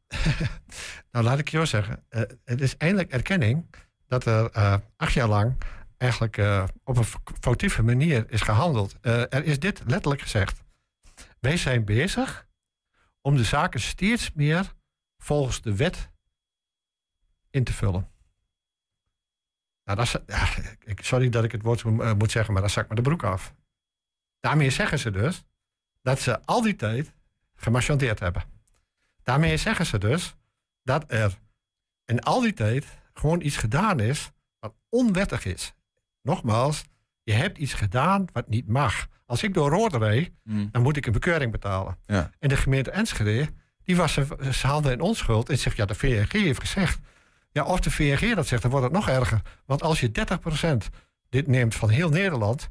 nou, laat ik je zo zeggen. het is eindelijk erkenning dat er acht jaar lang eigenlijk op een foutieve manier is gehandeld. Er is dit letterlijk gezegd. Wij zijn bezig om de zaken steeds meer volgens de wet in te vullen. Nou, dat sorry dat ik het woord uh, moet zeggen, maar dat zak me de broek af. Daarmee zeggen ze dus dat ze al die tijd gemarchandeerd hebben. Daarmee zeggen ze dus dat er in al die tijd gewoon iets gedaan is wat onwettig is nogmaals, je hebt iets gedaan wat niet mag. Als ik door rood rijd, mm. dan moet ik een bekeuring betalen. Ja. En de gemeente Enschede, die was, ze haalde in onschuld en zegt, ja, de VNG heeft gezegd. Ja, of de VNG dat zegt, dan wordt het nog erger. Want als je 30% dit neemt van heel Nederland,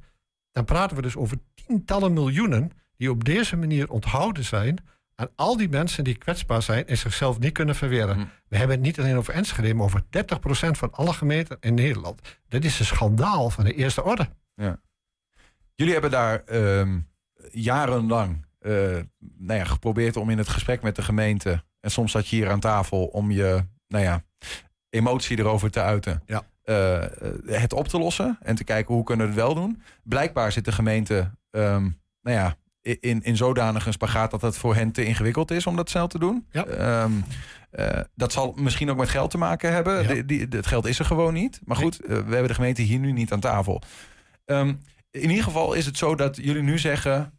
dan praten we dus over tientallen miljoenen die op deze manier onthouden zijn aan al die mensen die kwetsbaar zijn en zichzelf niet kunnen verweren. Mm. We hebben het niet alleen over Enschede, maar over 30% van alle gemeenten in Nederland. Dat is een schandaal van de eerste orde. Ja. Jullie hebben daar uh, jarenlang nou ja, geprobeerd om in het gesprek met de gemeente, en soms zat je hier aan tafel om je nou ja, emotie erover te uiten. Ja. Uh, het op te lossen en te kijken hoe kunnen we het wel doen. Blijkbaar zit de gemeente um, nou ja, in, in zodanig een spagaat dat het voor hen te ingewikkeld is om dat snel te doen. Ja. Ehm, eh, dat zal misschien ook met geld te maken hebben. Die, het geld is er gewoon niet. Maar goed, eh, we hebben de gemeente hier nu niet aan tafel. Ehm, in ieder geval is het zo dat jullie nu zeggen: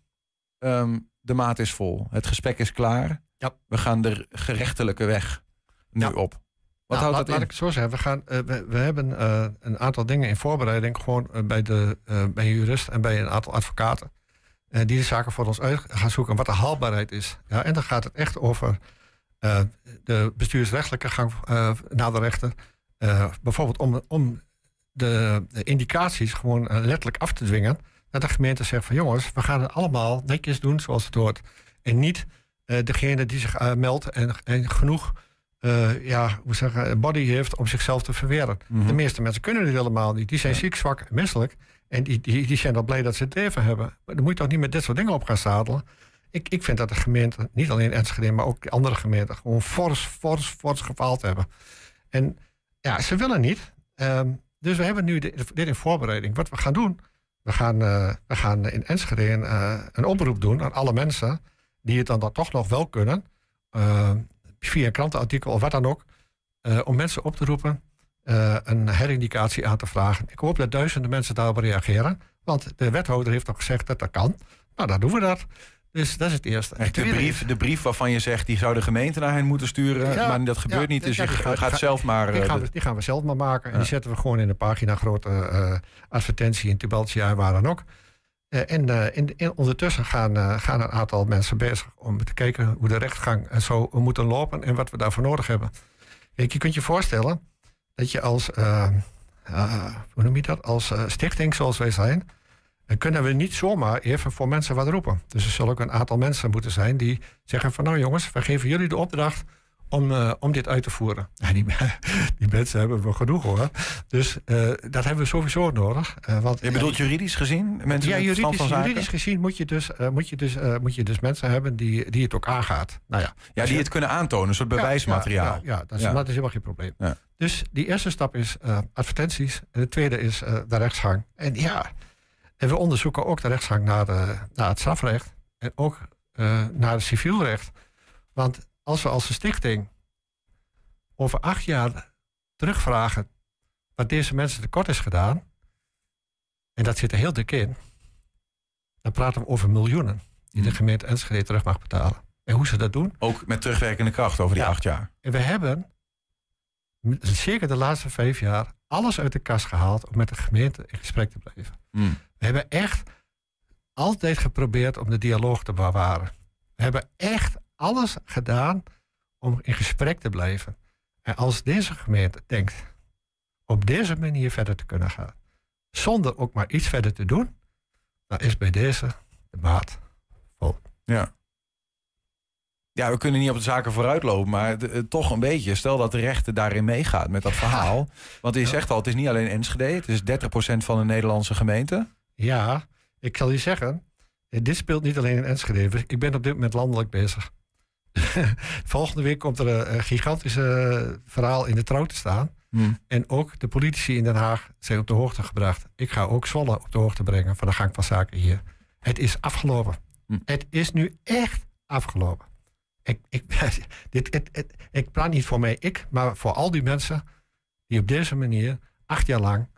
ehm, de maat is vol, het gesprek is klaar. Ja. We gaan de gerechtelijke weg nu op. Wat nou, houdt laat, dat in? Laat ik het zo zeggen. We, gaan, uh, we, we, hebben een aantal dingen in voorbereiding. Gewoon bij, de, bij een jurist en bij een aantal advocaten. Die de zaken voor ons uit gaan zoeken wat de haalbaarheid is. Ja, en dan gaat het echt over de bestuursrechtelijke gang naar de rechter. bijvoorbeeld om, om de, de, indicaties gewoon letterlijk af te dwingen. Dat de gemeente zegt van jongens, we gaan het allemaal netjes doen zoals het hoort. En niet degene die zich meldt en, en genoeg ja, hoe zeggen, body heeft om zichzelf te verweren. Mhm. De meeste mensen kunnen dit helemaal niet. Die zijn ziek, zwak en misselijk. En die, die, die zijn al blij dat ze het leven hebben. Maar dan moet je toch niet met dit soort dingen op gaan zadelen. Ik, ik vind dat de gemeente, niet alleen Enschede, maar ook de andere gemeenten, gewoon fors, fors, fors gefaald hebben. En ja, ze willen niet. Ehm, dus we hebben nu dit, dit in voorbereiding. Wat we gaan doen, we gaan, eh, we gaan in Enschede een, eh, een oproep doen aan alle mensen die het dan, toch nog wel kunnen, eh, via een krantenartikel of wat dan ook, om mensen op te roepen, een herindicatie aan te vragen. Ik hoop dat duizenden mensen daarop reageren, want de wethouder heeft toch gezegd dat dat kan. Nou, dan doen we dat. Dus dat is het eerste. Echt de, brief, de brief waarvan je zegt, die zou de gemeente naar hen moeten sturen. maar dat gebeurt niet, dus je gaat, zelf maar... Die gaan, we, die gaan, we, zelf maar maken. En die zetten we gewoon in de pagina grote uh, advertentie in Tubeltje, waar dan ook. Uh, en uh, in, in, ondertussen gaan, gaan een aantal mensen bezig om te kijken hoe de rechtsgang en zo moeten lopen en wat we daarvoor nodig hebben. Kijk, je kunt je voorstellen dat je als, hoe noem je dat, als stichting zoals wij zijn, dan kunnen we niet zomaar even voor mensen wat roepen. Dus er zullen ook een aantal mensen moeten zijn die zeggen van nou jongens, we geven jullie de opdracht om, uh, om dit uit te voeren. Die, die, mensen hebben we genoeg hoor. Dus uh, dat hebben we sowieso nodig. Uh, want, je bedoelt juridisch gezien? Mensen ja, juridisch, juridisch gezien moet je dus, moet je dus, moet je dus mensen hebben die, die het ook aangaat. Nou ja, ja die je, het kunnen aantonen, een soort bewijsmateriaal. Ja, ja, ja, dat, is, dat is helemaal geen probleem. Dus die eerste stap is advertenties. En de tweede is de rechtsgang. En ja, en we onderzoeken ook de rechtsgang naar, de, naar het strafrecht en ook uh, naar het civielrecht. Want als we als een stichting over acht jaar terugvragen wat deze mensen tekort is gedaan, en dat zit er heel dik in, dan praten we over miljoenen die de hmm. gemeente Enschede terug mag betalen. En hoe ze dat doen? Ook met terugwerkende kracht over die acht jaar. En we hebben zeker de laatste vijf jaar alles uit de kast gehaald om met de gemeente in gesprek te blijven. Hmm. We hebben echt altijd geprobeerd om de dialoog te bewaren. We hebben echt alles gedaan om in gesprek te blijven. En als deze gemeente denkt op deze manier verder te kunnen gaan, zonder ook maar iets verder te doen, dan is bij deze de maat vol. Ja. Ja, we kunnen niet op de zaken vooruitlopen, maar eh, toch een beetje. Stel dat de rechter daarin meegaat met dat verhaal. Want je zegt al, het is niet alleen Enschede, het is 30% van de Nederlandse gemeente. Ja, ik zal je zeggen, eh, dit speelt niet alleen in Enschede. Ik ben op dit moment landelijk bezig. Volgende week komt er een gigantische verhaal in de trouw te staan. Hmm. En ook de politici in Den Haag zijn op de hoogte gebracht. Ik ga ook Zwolle op de hoogte brengen van de gang van zaken hier. Het is afgelopen. Hmm. Het is nu echt afgelopen. Ik, ik, dit, het, ik praat niet voor mij, ik, maar voor al die mensen die op deze manier acht jaar lang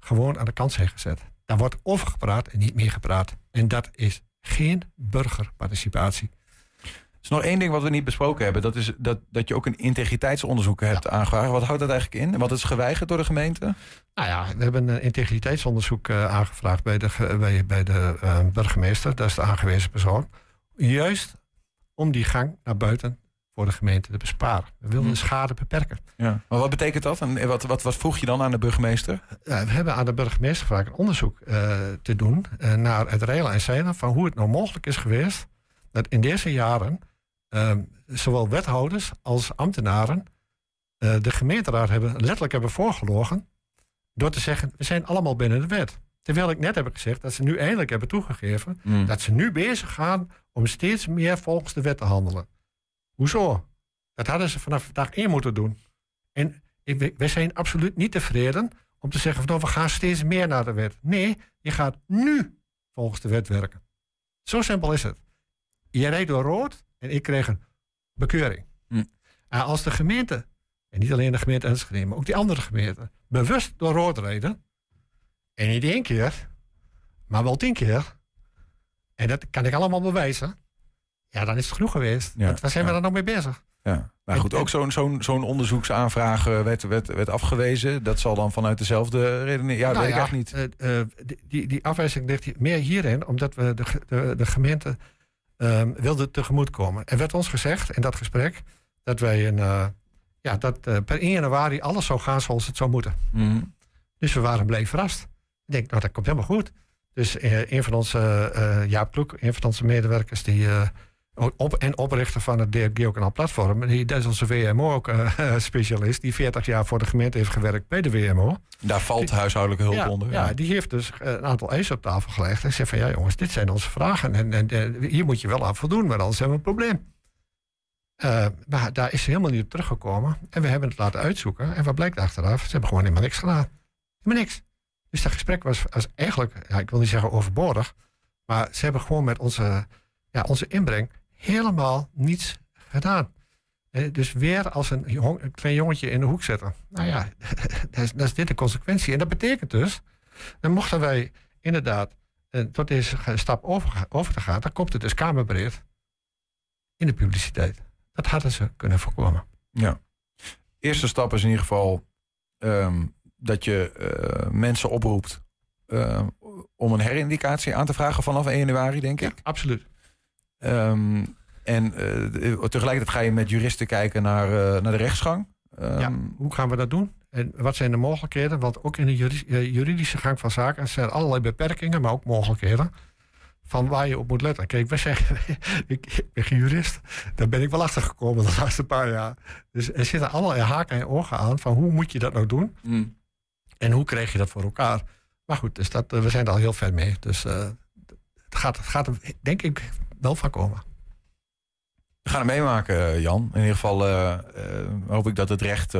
gewoon aan de kant zijn gezet. Daar wordt over gepraat en niet meer gepraat. En dat is geen burgerparticipatie. Er is nog één ding wat we niet besproken hebben. Dat is dat, dat je ook een integriteitsonderzoek hebt ja. aangevraagd. Wat houdt dat eigenlijk in? Wat is geweigerd door de gemeente? Nou ja, we hebben een integriteitsonderzoek uh, aangevraagd bij de, bij, bij de uh, burgemeester. Dat is de aangewezen persoon. Juist om die gang naar buiten voor de gemeente te besparen. We wilden de hm. schade beperken. Ja. Maar wat betekent dat? En wat, wat, wat vroeg je dan aan de burgemeester? Ja, we hebben aan de burgemeester gevraagd een onderzoek uh, te doen uh, naar het reilen en zeilen van hoe het nou mogelijk is geweest dat in deze jaren uh, zowel wethouders als ambtenaren de gemeenteraad hebben, letterlijk hebben voorgelogen door te zeggen we zijn allemaal binnen de wet. Terwijl ik net heb gezegd dat ze nu eindelijk hebben toegegeven hm. dat ze nu bezig gaan om steeds meer volgens de wet te handelen. Hoezo? Dat hadden ze vanaf dag één moeten doen. En wij zijn absoluut niet tevreden om te zeggen van nou, we gaan steeds meer naar de wet. Nee, je gaat nu volgens de wet werken. Zo simpel is het. Je rijdt door rood en ik kreeg een bekeuring. Hm. En als de gemeente, en niet alleen de gemeente Enschede, maar ook die andere gemeenten, bewust door rood rijden, en niet één keer, maar wel tien keer, en dat kan ik allemaal bewijzen, ja, dan is het genoeg geweest. Ja, waar zijn we dan nog mee bezig? Ja. Maar goed, ook zo'n zo'n zoon onderzoeksaanvraag eh, werd, werd, werd afgewezen. Dat zal dan vanuit dezelfde reden. Ja, nou weet ik echt niet. Uh, die, die afwijzing ligt meer hierin, omdat we de, de, de gemeente wilden tegemoetkomen. Er werd ons gezegd in dat gesprek dat wij een, uh, ja, dat per 1 januari alles zou gaan zoals het zou moeten. Mm Dus we waren blij verrast. Ik denk, nou, dat komt helemaal goed. Dus een van onze, Jaap Kloek, een van onze medewerkers, die Op, en oprichter van het Geokanaal Platform. Die, dat is onze WMO ook uh, specialist. Die 40 jaar voor de gemeente heeft gewerkt bij de WMO. Daar valt huishoudelijke hulp onder. Ja. ja. die heeft dus een aantal eisen op tafel gelegd. En zei van ja jongens, dit zijn onze vragen. En, en, en hier moet je wel aan voldoen, maar anders hebben we een probleem. Uh, maar daar is ze helemaal niet op teruggekomen. En we hebben het laten uitzoeken. En wat blijkt achteraf? Ze hebben gewoon helemaal niks gedaan. Helemaal niks. Dus dat gesprek was, was eigenlijk, ja, ik wil niet zeggen overbodig. Maar ze hebben gewoon met onze, ja, onze inbreng helemaal niets gedaan. Dus weer als een, jong, een klein jongetje in de hoek zetten. Nou ja, dat is, dat is dit de consequentie. En dat betekent dus, dan mochten wij inderdaad eh, tot deze stap over, over te gaan, dan komt het dus kamerbreed in de publiciteit. Dat hadden ze kunnen voorkomen. Ja. Eerste stap is in ieder geval ehm, dat je uh, mensen oproept uh, om een herindicatie aan te vragen vanaf 1 januari, denk ik. absoluut. Um, en uh, tegelijkertijd ga je met juristen kijken naar, naar de rechtsgang. Um, ja, hoe gaan we dat doen? En wat zijn de mogelijkheden? Want ook in de juridische gang van zaken zijn allerlei beperkingen, maar ook mogelijkheden van waar je op moet letten. Kijk, wij zeggen, ik, ben geen jurist. Daar ben ik wel achter gekomen de laatste paar jaar. Dus er zitten allerlei haken en ogen aan van hoe moet je dat nou doen? Mm. En hoe krijg je dat voor elkaar? Maar goed, dus dat, we zijn er al heel ver mee. Dus uh, het, gaat, het gaat denk ik wel van komen. We gaan het meemaken, eh, Jan. In ieder geval uh, hoop ik dat het recht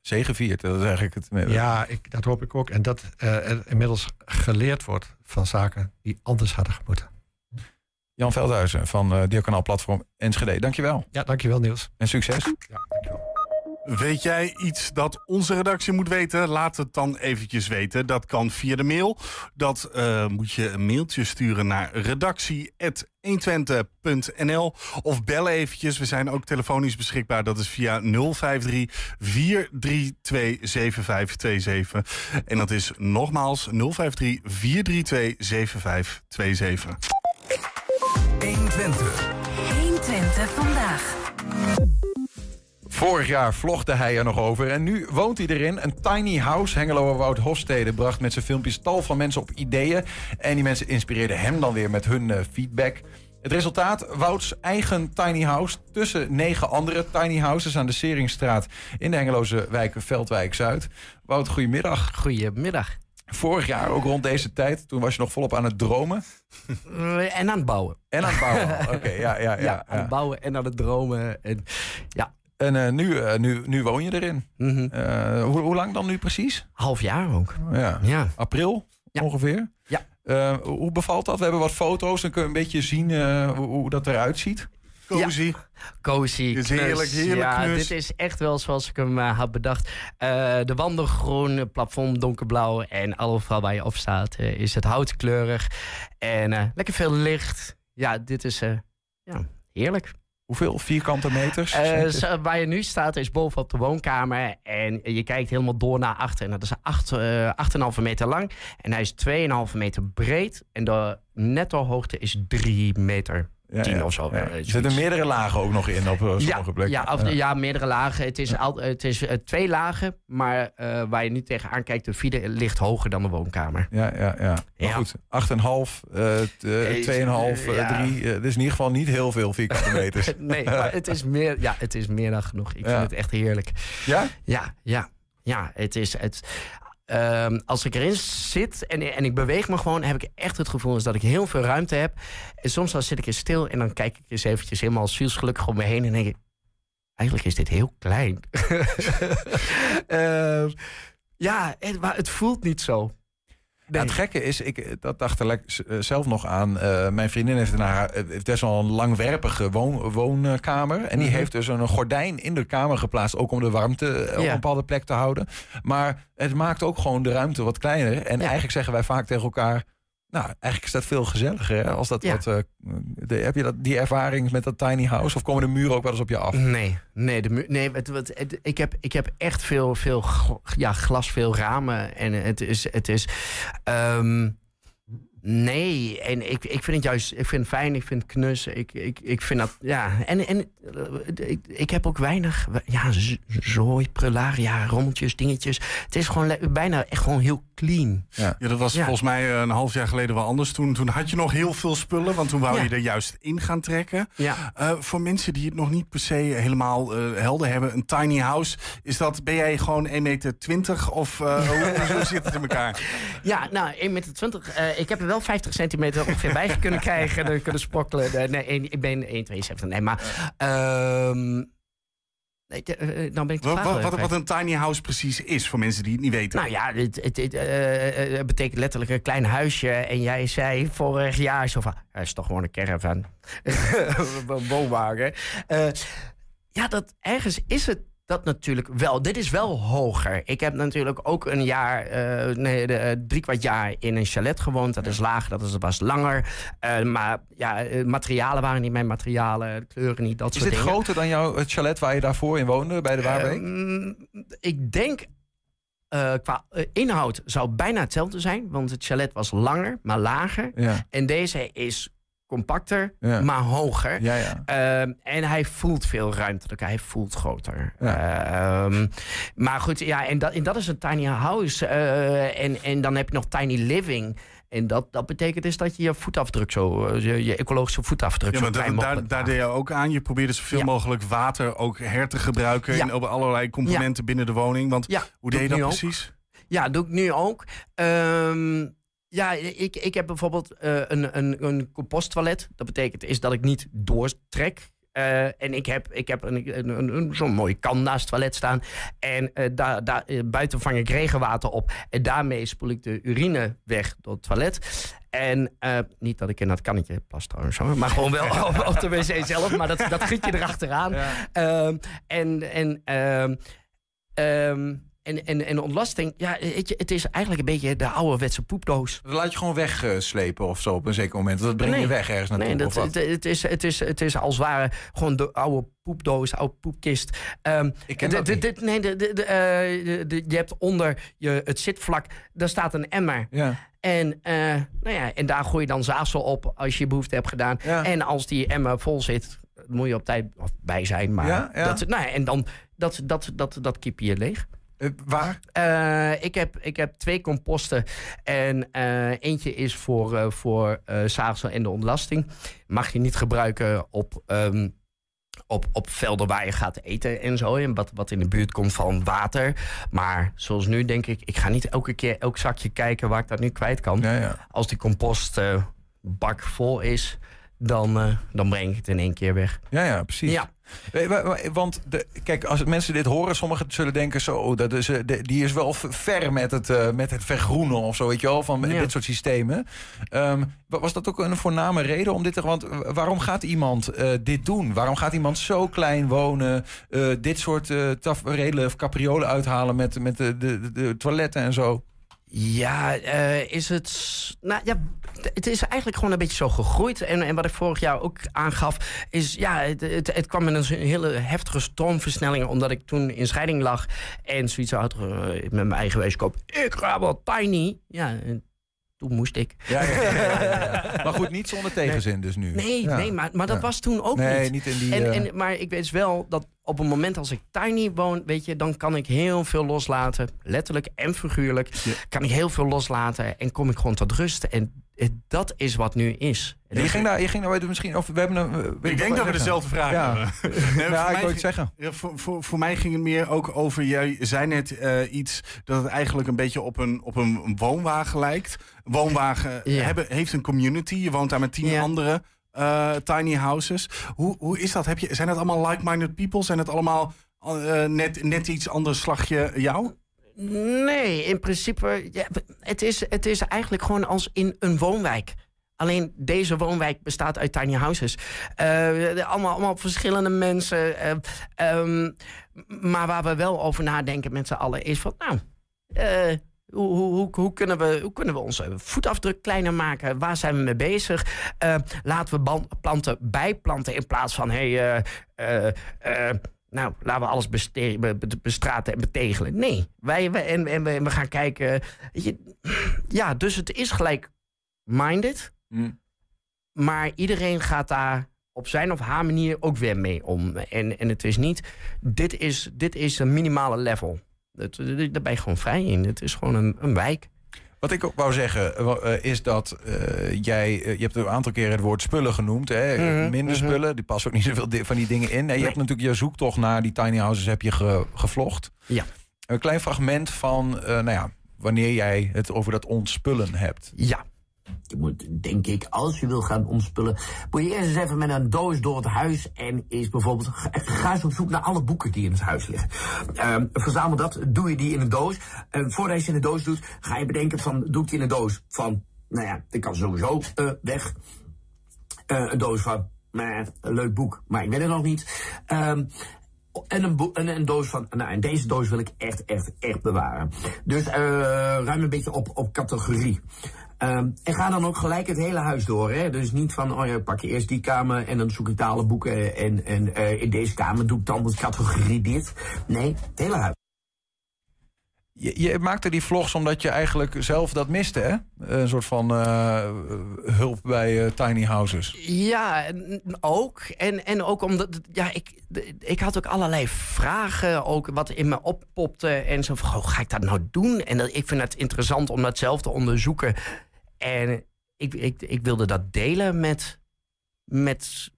zegeviert. Dat is eigenlijk het. Ja, ik, dat hoop ik ook. En dat er inmiddels geleerd wordt van zaken die anders hadden moeten. Jan Veldhuizen van uh, Diakonaal Platform Enschede. Dankjewel. Ja, dankjewel Niels. En succes. Ja, dankjewel. Weet jij iets dat onze redactie moet weten? Laat het dan eventjes weten. Dat kan via de mail. Dat uh, moet je een mailtje sturen naar redactie.120.nl of bel eventjes. We zijn ook telefonisch beschikbaar. Dat is via 053 432 7527. En dat is nogmaals 053 432 7527. 120. 120 vandaag. Vorig jaar vlogde hij er nog over en nu woont hij erin. Een tiny house. Hengelo Wout Hofstede bracht met zijn filmpjes tal van mensen op ideeën. En die mensen inspireerden hem dan weer met hun uh, feedback. Het resultaat, Wouts eigen tiny house tussen negen andere tiny houses aan de Seringstraat in de Hengeloze wijk Veldwijk-Zuid. Wout, goedemiddag. Goedemiddag. Vorig jaar, ook rond deze tijd, toen was je nog volop aan het dromen. En aan het bouwen. En aan het bouwen, oké. ja, ja, ja, ja, aan het bouwen en aan het dromen. En, ja, en uh, nu, uh, nu, nu woon je erin. Mm -hmm. uh, hoe, hoe, lang dan nu precies? Half jaar ook. Ja. ja. April ja. ongeveer? Ja. hoe bevalt dat? We hebben wat foto's. Dan kun je een beetje zien hoe, hoe, dat eruit ziet. Cozy. Ja. Cozy. Dit is heerlijk, heerlijk Ja, knus. dit is echt wel zoals ik hem had bedacht. de wanden groen, plafond donkerblauw. En overal waar je op staat is het houtkleurig. En lekker veel licht. Ja, dit is ja, heerlijk. Hoeveel vierkante meters? Uh, waar je nu staat is bovenop de woonkamer. En je kijkt helemaal door naar achter. En dat is 8,5 uh, meter lang. En hij is 2,5 meter breed. En de netto hoogte is 3 meter. Ja, tien ja, of zo. Ja. Er zitten meerdere lagen ook nog in op sommige ja, plekken. Ja, of, ja. meerdere lagen. Het is, al, het is uh, twee lagen, maar uh, waar je nu tegenaan kijkt, de vierde ligt hoger dan de woonkamer. Ja, ja, ja. Maar goed, 8,5, uh, 2,5, 3. dat is in ieder geval niet heel veel vierkante meters. nee, maar het is, meer, ja, het is meer dan genoeg. Ik vind het echt heerlijk. Ja? Ja, ja. Ja, het is... Het, Um, als ik erin zit en, en ik beweeg me gewoon, heb ik echt het gevoel dat ik heel veel ruimte heb. En soms dan zit ik eens stil en dan kijk ik eens eventjes helemaal zielsgelukkig om me heen en denk ik, eigenlijk is dit heel klein. uh, ja, het, maar het voelt niet zo. Nee. Het gekke is, ik dat dacht er zelf nog aan. Uh, mijn vriendin heeft, naar, heeft best wel een langwerpige woon, woonkamer. En die mm -hmm. heeft dus een gordijn in de kamer geplaatst. Ook om de warmte ja. op een bepaalde plek te houden. Maar het maakt ook gewoon de ruimte wat kleiner. En ja. eigenlijk zeggen wij vaak tegen elkaar. Nou, eigenlijk is dat veel gezelliger. Hè? Als dat ja. wat, uh, de, heb je dat, die ervaring met dat tiny house? Of komen de muren ook wel eens op je af? Nee, nee, de muur, nee het, het, het, ik, heb, ik heb echt veel, veel ja, glas, veel ramen. En het is. Het is um, Nee, en ik, ik vind het juist ik vind het fijn, ik vind het knus. Ik, ik, ik vind dat, ja. En, en eh, ik, ik heb ook weinig, ja, zooi, prularia, rommeltjes, dingetjes. Het is gewoon bijna echt gewoon heel clean. Ja, ja dat was volgens mij een half jaar geleden wel anders. Toen, toen had je nog heel veel spullen, want toen wou je er juist in gaan trekken. Ja. Uh, voor mensen die het nog niet per se helemaal uh, helder hebben, een tiny house, is dat, ben jij gewoon 1,20 meter of uh, hoe, hoe zit het in elkaar? Ja, nou, 1,20 meter. ik heb er wel 50 centimeter ongeveer bij kunnen krijgen. kunnen sprokkelen. Nee, ik ben 1,72. Nee, maar... Uh, Nee, uh, dan ben ik wat, wat, wat, een tiny house precies is voor mensen die het niet weten. Nou ja, het, het, het uh, betekent letterlijk een klein huisje. En jij zei vorig jaar zo van, hij is toch gewoon een caravan. een woonwagen. ja, dat ergens is het dat natuurlijk wel. Dit is wel hoger. Ik heb natuurlijk ook een jaar, uh, nee, de, uh, drie kwart jaar in een chalet gewoond. Dat is lager, dat is, was langer. Uh, maar ja, materialen waren niet mijn materialen, kleuren niet, dat is soort dingen. Is dit groter dan jouw het chalet waar je daarvoor in woonde, bij de Waarbeek? ik denk qua inhoud zou bijna hetzelfde zijn. Want het chalet was langer, maar lager. Ja. En deze is compacter, Ja. maar hoger. Ja, ja. Ehm, en hij voelt veel ruimtelijker. Hij voelt groter. Ehm, maar goed, ja, en dat, en dat is een tiny house. eh, en, en dan heb je nog tiny living. En dat, dat betekent dus dat je je voetafdruk zo, eh, je, je ecologische voetafdruk Ja, zo maar klein daar, mogelijk daar maakt. deed je ook aan. Je probeerde zoveel Ja. mogelijk water ook her te gebruiken Ja. in op allerlei componenten binnen de woning. Want Ja, hoe deed je dat ook. precies? Ja, doe ik nu ook. Ehm, ja, ik, ik heb bijvoorbeeld eh, een, een, een composttoilet. Dat betekent is dat ik niet doortrek. Eh, en ik heb, ik heb een, een, een, zo'n mooie kan naast het toilet staan. En eh, daar, daar, buiten vang ik regenwater op. En daarmee spoel ik de urine weg door het toilet. En niet dat ik in dat kannetje plas trouwens, hoor, maar gewoon wel op, op de wc zelf. Maar dat, dat giet je erachteraan. Ehm, en, en, ehm, ehm, en, en, en ontlasting, ja, weet je, het is eigenlijk een beetje de ouderwetse poepdoos. Dat laat je gewoon wegslepen of zo op een zeker moment. Dat breng je Nee. weg ergens naartoe. Nee, dat, of wat? het, het, is, het, is, het is als het ware gewoon de oude poepdoos, oude poepkist. Ehm, Ik ken dat niet. nee, de, de, de, eh, de- de- je hebt onder je, het zitvlak, daar staat een emmer. Ja. En, eh, nou ja, en daar gooi je dan zaagsel op als je behoefte hebt gedaan. Ja. En als die emmer vol zit, moet je op tijd of bij zijn. Maar Ja, ja. Dat, nou ja, en dan dat, dat, dat, dat kip je leeg. Eh, waar? Eh, ik, heb, ik heb twee composten. En eh, eentje is voor, voor zaagsel en de ontlasting. Mag je niet gebruiken op, ehm, op, op velden waar je gaat eten en zo. En wat, wat in de buurt komt van water. Maar zoals nu denk ik, ik ga niet elke keer elk zakje kijken waar ik dat nu kwijt kan. Ja, ja. Als die compostbak vol is, dan, dan breng ik het in één keer weg. Ja, ja, precies. Ja. Eh, wa- wa- Want de, kijk, als mensen dit horen, sommigen zullen denken: zo, dat is, eh, de- die is wel ver met het, eh, met het vergroenen of zo, weet je wel, van Ja. dit soort systemen. Ehm, wa- was dat ook een voorname reden om dit te. Want waarom gaat iemand dit doen? Waarom gaat iemand zo klein wonen, dit soort tafereelen of capriolen uithalen met, met de, de, de, de toiletten en zo? Ja, eh, is het. Nou ja, het is eigenlijk gewoon een beetje zo gegroeid. En, en wat ik vorig jaar ook aangaf, is ja, het, het, het kwam met een hele heftige stroomversnelling. Omdat ik toen in scheiding lag en zoiets had eh, met mijn eigen weeskop. Ik ga wel tiny. Ja, en toen moest ik. Ja, ja, ja, ja, ja. Maar goed, niet zonder tegenzin dus nu. Nee, Ja. nee maar, maar dat Ja. was toen ook Nee, niet. niet in die. En, eh, en, maar ik weet wel dat op het moment als ik tiny woon, weet je, dan kan ik heel veel loslaten. Letterlijk en figuurlijk. Kan ik heel veel loslaten en kom ik gewoon tot rust. En eh, dat is wat nu is. je ging daar, je ging daar misschien. Of we hebben een. eh, Ik denk dat we dezelfde vraag Ja. hebben. Nee, Ja, voor ik mij wil het zeggen. Ja, voor, voor, voor mij ging het meer ook over, jij zei net eh, iets dat het eigenlijk een beetje op een, op een woonwagen lijkt. Een woonwagen Ja. hebben, heeft een community, je woont daar met tien Ja. Eh, tiny houses. Hoe, hoe is dat? Heb je, zijn het allemaal like-minded people? Zijn het allemaal eh, net, net iets anders slagje jou? Nee, in principe, ja, het, is, het is eigenlijk gewoon als in een woonwijk. Alleen deze woonwijk bestaat uit tiny houses. Eh, allemaal, allemaal verschillende mensen. eh, ehm, maar waar we wel over nadenken met z'n allen is van, nou, hoe, hoe, hoe, hoe kunnen we, hoe kunnen we onze voetafdruk kleiner maken? Waar zijn we mee bezig? Eh, laten we planten bijplanten in plaats van, hey, eh, eh, nou, laten we alles bestraten en betegelen. Nee, wij, wij en, en we, we gaan kijken. je, ja, dus het is gelijk minded. Mm. Maar iedereen gaat daar op zijn of haar manier ook weer mee om. En, en het is niet, dit is, dit is een minimale level. Dat, daar ben je gewoon vrij in. Het is gewoon een, een wijk. Wat ik ook wou zeggen, uh, is dat uh, jij, je hebt een aantal keren het woord spullen genoemd. Hè? Mm Minder mhm. spullen, die passen ook niet zoveel van die dingen in. Je nee. hebt natuurlijk je zoektocht naar die tiny houses heb je ge, gevlogd. Ja. Een klein fragment van, nou ja, wanneer jij het over dat ontspullen hebt. Ja. Je moet, denk ik, als je wil gaan ontspullen, moet je eerst eens even met een doos door het huis en is bijvoorbeeld, ga eens op zoek naar alle boeken die in het huis liggen. Uh, verzamel dat, doe je die in een doos. Uh, voordat je ze in de doos doet, ga je bedenken van, doe ik die in een doos van, nou ja, ik kan sowieso uh, weg. Uh, een doos van, nou een leuk boek, maar ik weet het nog niet. Ehm, en een, en een doos van, nou, deze doos wil ik echt, echt, echt bewaren. Dus uh, ruim een beetje op, op categorie. Um, en ga dan ook gelijk het hele huis door. Hè? Dus niet van, oh ja, pak je eerst die kamer en dan zoek ik talen boeken. En, en uh, in deze kamer doe ik dan de categorie dit. Nee, het hele huis. Je, je, maakte die vlogs omdat je eigenlijk zelf dat miste, hè? Een soort van uh, hulp bij uh, tiny houses. Ja, ook. En, en ook omdat, ja, ik, ik had ook allerlei vragen, ook wat in me oppopte. En zo van, oh, ga ik dat nou doen? En dat, ik vind het interessant om dat zelf te onderzoeken. En ik, ik, ik wilde dat delen met, met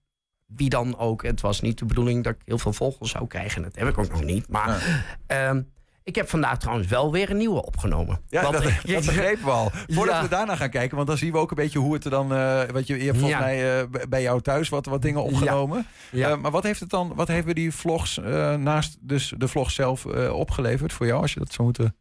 wie dan ook. Het was niet de bedoeling dat ik heel veel volgers zou krijgen. Dat heb ik ook nog niet. Maar ja. um, ik heb vandaag trouwens wel weer een nieuwe opgenomen. Ja, want, dat, dat begrepen we al. Voordat ja. we daarna gaan kijken, want dan zien we ook een beetje hoe het er dan... Uh, wat je, je hebt volgens ja. mij uh, bij jou thuis wat, wat dingen opgenomen. Ja. Uh, maar wat heeft het dan, wat hebben die vlogs naast dus de vlog zelf opgeleverd voor jou, als je dat zou moeten...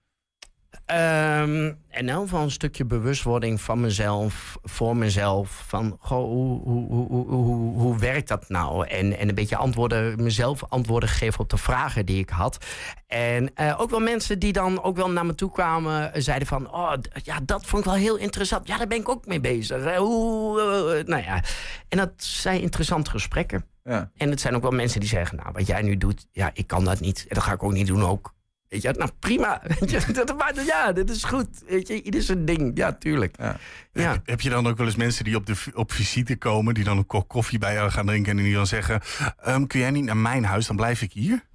Um, en elk geval een stukje bewustwording van mezelf, voor mezelf. Van goh, hoe, hoe, hoe, hoe, hoe werkt dat nou? En, en een beetje antwoorden, mezelf antwoorden geven op de vragen die ik had. En uh, ook wel mensen die dan ook wel naar me toe kwamen, zeiden van: Oh, ja, dat vond ik wel heel interessant. Ja, daar ben ik ook mee bezig. Hoe, uh, nou ja. En dat zijn interessante gesprekken. Ja. En het zijn ook wel mensen die zeggen: Nou, wat jij nu doet, ja, ik kan dat niet. En dat ga ik ook niet doen ook. Weet je, nou prima. Ja, dit is goed. Weet je, ieder zijn ding. Ja, tuurlijk. Ja. Ja. Heb, heb, je dan ook wel eens mensen die op, de, op visite komen, die dan een kop koffie bij jou gaan drinken en die dan zeggen: um, Kun jij niet naar mijn huis, dan blijf ik hier?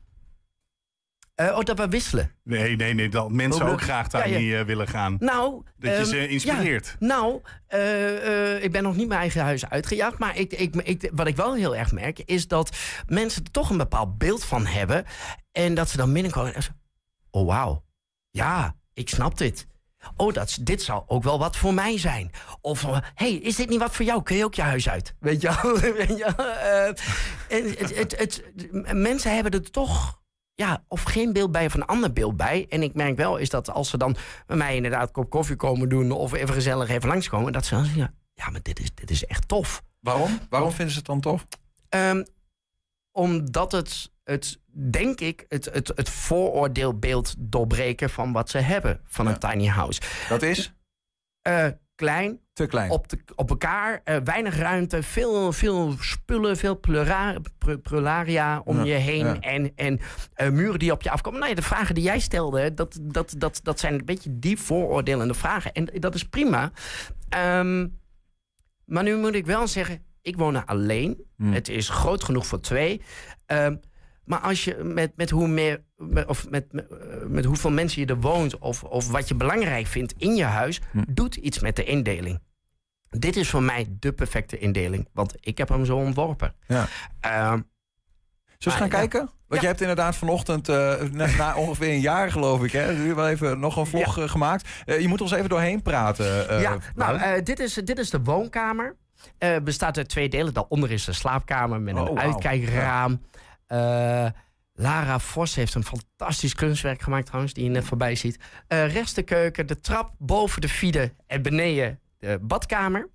Uh, oh, dat we wisselen? Nee, nee, nee. Dat mensen ook graag daar ja, ja. niet uh, willen gaan. Nou, dat je ze um, inspireert. Ja, nou, uh, ik ben nog niet mijn eigen huis uitgejaagd. Maar ik, ik, ik, wat ik wel heel erg merk, is dat mensen er toch een bepaald beeld van hebben. En dat ze dan binnenkomen en zeggen: Oh, wauw. Ja, ik snap dit. Oh, dat, dit zou ook wel wat voor mij zijn. Of, hé, hey, is dit niet wat voor jou? Kun je ook je huis uit? Weet je uh, het, het, het, mensen hebben er toch ja, of geen beeld bij of een ander beeld bij. En ik merk wel is dat als ze dan bij mij inderdaad een kop koffie komen doen... of even gezellig even langskomen, dat ze dan zeggen... ja, maar dit is, dit is echt tof. Waarom? Waarom vinden ze het dan tof? Um, omdat het het, denk ik, het, het, het vooroordeelbeeld doorbreken van wat ze hebben van een tiny house. Dat is? Uh, klein. Te klein. Op, de, op elkaar, uh, weinig ruimte, veel, veel spullen, veel plura, prularia om ja, je heen. Ja. En, en uh, muren die op je afkomen. Nou ja, de vragen die jij stelde, dat, dat, dat, dat zijn een beetje die vooroordelende vragen. En dat is prima. Um, maar nu moet ik wel zeggen, ik woon er alleen. Hmm. Het is groot genoeg voor twee. Um, maar als je met, met, hoe meer, of met, met, met, hoeveel mensen je er woont, of, of wat je belangrijk vindt in je huis, hm. doet iets met de indeling. Dit is voor mij de perfecte indeling, want ik heb hem zo ontworpen. Ja. Uh, Zullen we gaan kijken? Want ja. je hebt inderdaad vanochtend, uh, na, na, ongeveer een jaar geloof ik, hè, nu wel even nog een vlog ja. uh, gemaakt. Uh, je moet ons even doorheen praten. ja, nou, dit, is, dit is de woonkamer. bestaat uit twee delen. Daaronder is de slaapkamer met een oh, uitkijkraam. Ja. Uh, Lara Vos heeft een fantastisch kunstwerk gemaakt trouwens, die je net voorbij ziet. Uh, rechts de keuken, de trap boven de fide en beneden de badkamer.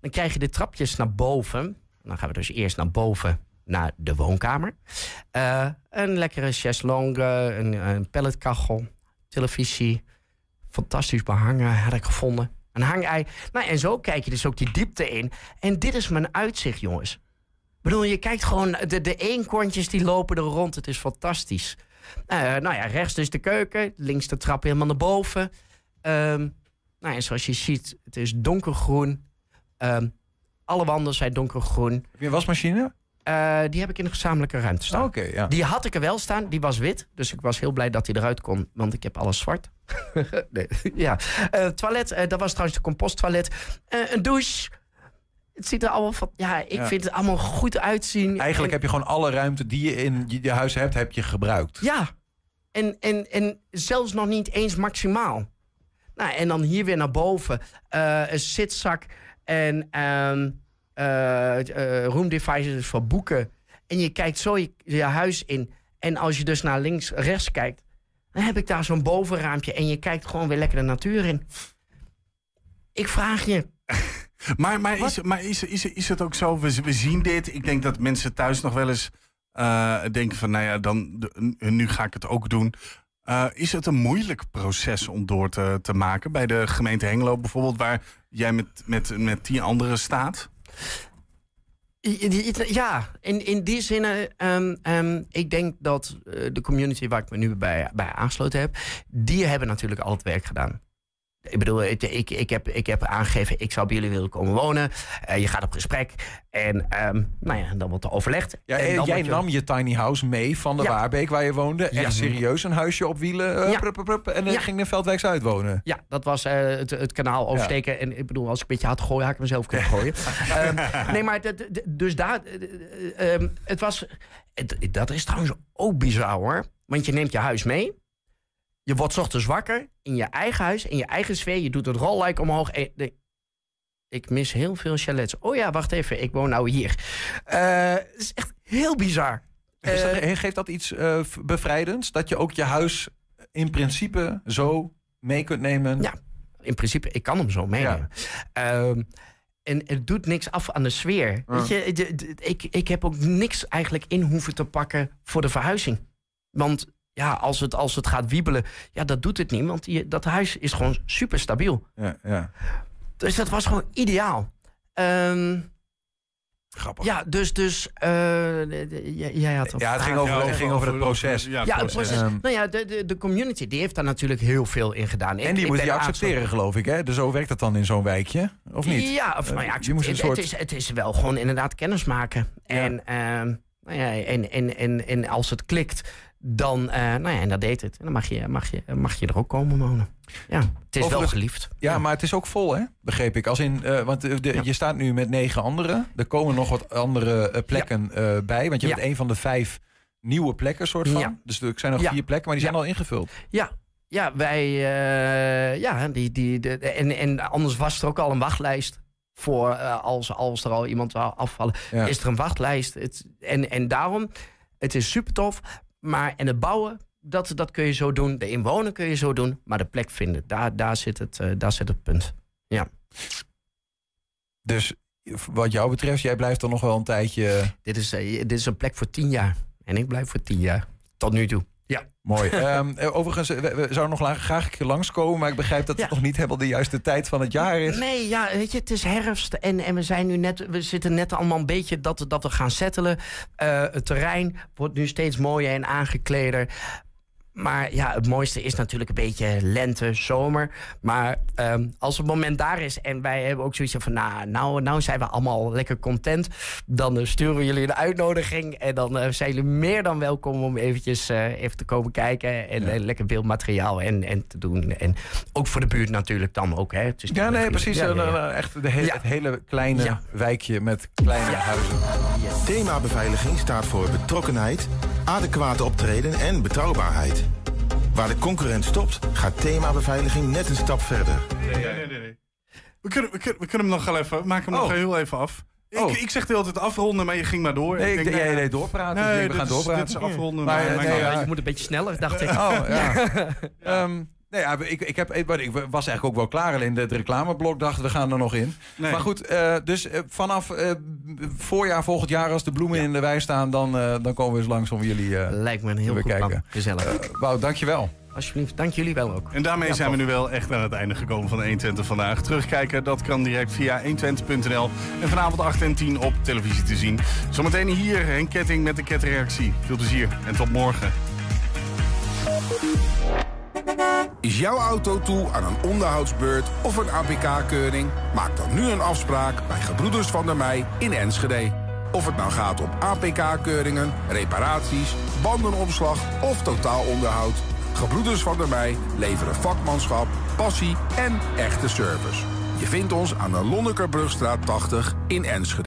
Dan krijg je de trapjes naar boven. Dan gaan we dus eerst naar boven naar de woonkamer. Uh, een lekkere chaiselongue, een, een pelletkachel, televisie. Fantastisch behangen had ik gevonden. Een hangei. Nou, en zo kijk je dus ook die diepte in. En dit is mijn uitzicht, jongens bedoel, je kijkt gewoon, de, de eenkorntjes die lopen er rond. Het is fantastisch. Uh, nou ja, rechts is de keuken, links de trap helemaal naar boven. Um, Nou, en zoals je ziet, het is donkergroen. Ehm, alle wanden zijn donkergroen. Heb je een wasmachine? Uh, die heb ik in de gezamenlijke ruimte staan. Oké, ja. Die had ik er wel staan. Die was wit. Dus ik was heel blij dat hij eruit kon. Want ik heb alles zwart. nee, ja. Uh, toilet, dat was trouwens de composttoilet. een douche. Het ziet er allemaal van. Ja, ik vind het allemaal goed uitzien. Eigenlijk heb je gewoon alle ruimte die je in je huis hebt, heb je gebruikt. Ja. En, en, en zelfs nog niet eens maximaal. Nou, en dan hier weer naar boven. een zitzak. En. Um, uh, room devices voor boeken. En je kijkt zo je, je, huis in. En als je dus naar links, rechts kijkt, dan heb ik daar zo'n bovenraampje. En je kijkt gewoon weer lekker de natuur in. Ik vraag je. Maar maar, is, maar is, is, is het ook zo? We, we zien dit. Ik denk dat mensen thuis nog wel eens uh, denken van, nou ja, dan, nu ga ik het ook doen. Uh, is het een moeilijk proces om door te, te maken bij de gemeente Hengelo bijvoorbeeld, waar jij met, met, met tien anderen staat? Ja, in, in die zin, um, um, ik denk dat uh, de community waar ik me nu bij, bij aangesloten heb, die hebben natuurlijk al het werk gedaan. Ik bedoel, ik, ik, heb, ik heb aangegeven, ik zou bij jullie willen komen wonen. Uh, je gaat op gesprek en um, nou ja, dan wordt er overlegd. Ja, en jij nam je tiny house mee van de ja. Waarbeek waar je woonde. Echt serieus een huisje op wielen. Uh, prup, prup, en dan ging in Veldwijk Zuid wonen. Ja, dat was het, het, kanaal oversteken. En ik bedoel, als ik een beetje had gooien, had ik mezelf kunnen gooien. um, nee, maar dus daar, um, het was, het, dat is trouwens ook bizar hoor. Want je neemt je huis mee. Je wordt ochtends wakker in je eigen huis, in je eigen sfeer. Je doet het rolluik omhoog. En, ik mis heel veel chalets. Oh ja, wacht even, ik woon nou hier. Uh, het is echt heel bizar. Uh, geeft dat iets uh, bevrijdends? Dat je ook je huis in principe zo mee kunt nemen? Ja, in principe, ik kan hem zo meenemen. Ja. Uh, en het doet niks af aan de sfeer. Weet je, ik, ik heb ook niks eigenlijk in hoeven te pakken voor de verhuizing. Want ja, als het, als het gaat wiebelen, ja, dat doet het niet. Want die, dat huis is gewoon super stabiel. Ja, ja. Dus dat was gewoon ideaal. Um, Grappig. Ja, dus, dus uh, jij had Ja, het ging over, het ging over het proces. Ja, het proces. Um, nou ja, de, de, de community die heeft daar natuurlijk heel veel in gedaan. En die moet je accepteren, geloof ik, hè? Dus zo werkt het dan in zo'n wijkje, of niet? Ja, of, nou ja, je moet een soort... het, is, het is wel gewoon inderdaad kennis maken. En. Um, nou ja, en, en, en, en als het klikt, dan, uh, nou ja, en dat deed het. En dan mag je, mag je, mag je er ook komen wonen. Ja, het is wel geliefd. Ja, ja, maar het is ook vol, hè? Begreep ik. Als in, uh, want de, ja. je staat nu met negen anderen. Er komen nog wat andere uh, plekken bij. Want je bent een van de vijf nieuwe plekken, soort van. Dus er zijn nog vier plekken, maar die zijn al ingevuld. Ja, ja, wij, ja, die, die, de, en, en anders was er ook al een wachtlijst voor als, als er al iemand zou afvallen. Is er een wachtlijst. Het, en, en daarom, het is super tof. Maar en het bouwen, dat, dat kun je zo doen. De inwoner kun je zo doen. Maar de plek vinden, daar, daar, zit, het, uh, daar zit het punt. Ja. Dus wat jou betreft, jij blijft dan nog wel een tijdje. Dit is, uh, dit is een plek voor tien jaar. En ik blijf voor tien jaar. Tot nu toe. Ja. Mooi. um, overigens, we, we zouden nog graag een keer langskomen, maar ik begrijp dat het ja. nog niet helemaal de juiste tijd van het jaar is. Nee, ja, weet je, het is herfst en, en we zijn nu net, we zitten net allemaal een beetje dat, dat we gaan settelen. Uh, het terrein wordt nu steeds mooier en aangekleder. Maar ja, het mooiste is natuurlijk een beetje lente, zomer. Maar um, als het moment daar is en wij hebben ook zoiets van... nou, nou, nou zijn we allemaal lekker content... dan uh, sturen we jullie een uitnodiging... en dan uh, zijn jullie meer dan welkom om eventjes uh, even te komen kijken... en ja. lekker beeldmateriaal en, en te doen. En ook voor de buurt natuurlijk dan ook. Hè. Het is ja, nee, precies. Ja, ja, echt de he het hele kleine wijkje met kleine huizen. Thema beveiliging staat voor betrokkenheid, adequate optreden en betrouwbaarheid. Waar de concurrent stopt, gaat thema beveiliging net een stap verder. Nee, nee, nee. nee. We, kunnen, we, kunnen, we kunnen hem nog wel even, maak hem oh. nog heel even af. Ik, oh. ik zeg de hele tijd afronden, maar je ging maar door. Nee, ik denk, jij nee, doorpraten. Nee, we gaan doorpraten. Dit is afronden. Maar, maar, nee, ja, je moet een beetje sneller, dacht ik. Oh, ja. ja. um, Nee, ja, ik, ik, heb, ik was eigenlijk ook wel klaar. Alleen de, de reclameblok dacht, we gaan er nog in. Nee. Maar goed, uh, dus uh, vanaf uh, voorjaar volgend jaar... als de bloemen ja. in de wei staan... dan, dan komen we eens langs om jullie Lijkt me een heel goed plan. Gezellig. Wauw, dankjewel. Alsjeblieft, dank jullie wel ook. En daarmee ja, zijn we nu wel echt aan het einde gekomen van 120 vandaag. Terugkijken, dat kan direct via 120.nl. En vanavond 8 en 10 op televisie te zien. Zometeen hier Henk Ketting met de ketreactie. Veel plezier en tot morgen. Is jouw auto toe aan een onderhoudsbeurt of een APK-keuring? Maak dan nu een afspraak bij Gebroeders van der Mei in Enschede. Of het nou gaat om APK-keuringen, reparaties, bandenopslag of totaalonderhoud. Gebroeders van der Mei leveren vakmanschap, passie en echte service. Je vindt ons aan de Lonnekerbrugstraat 80 in Enschede.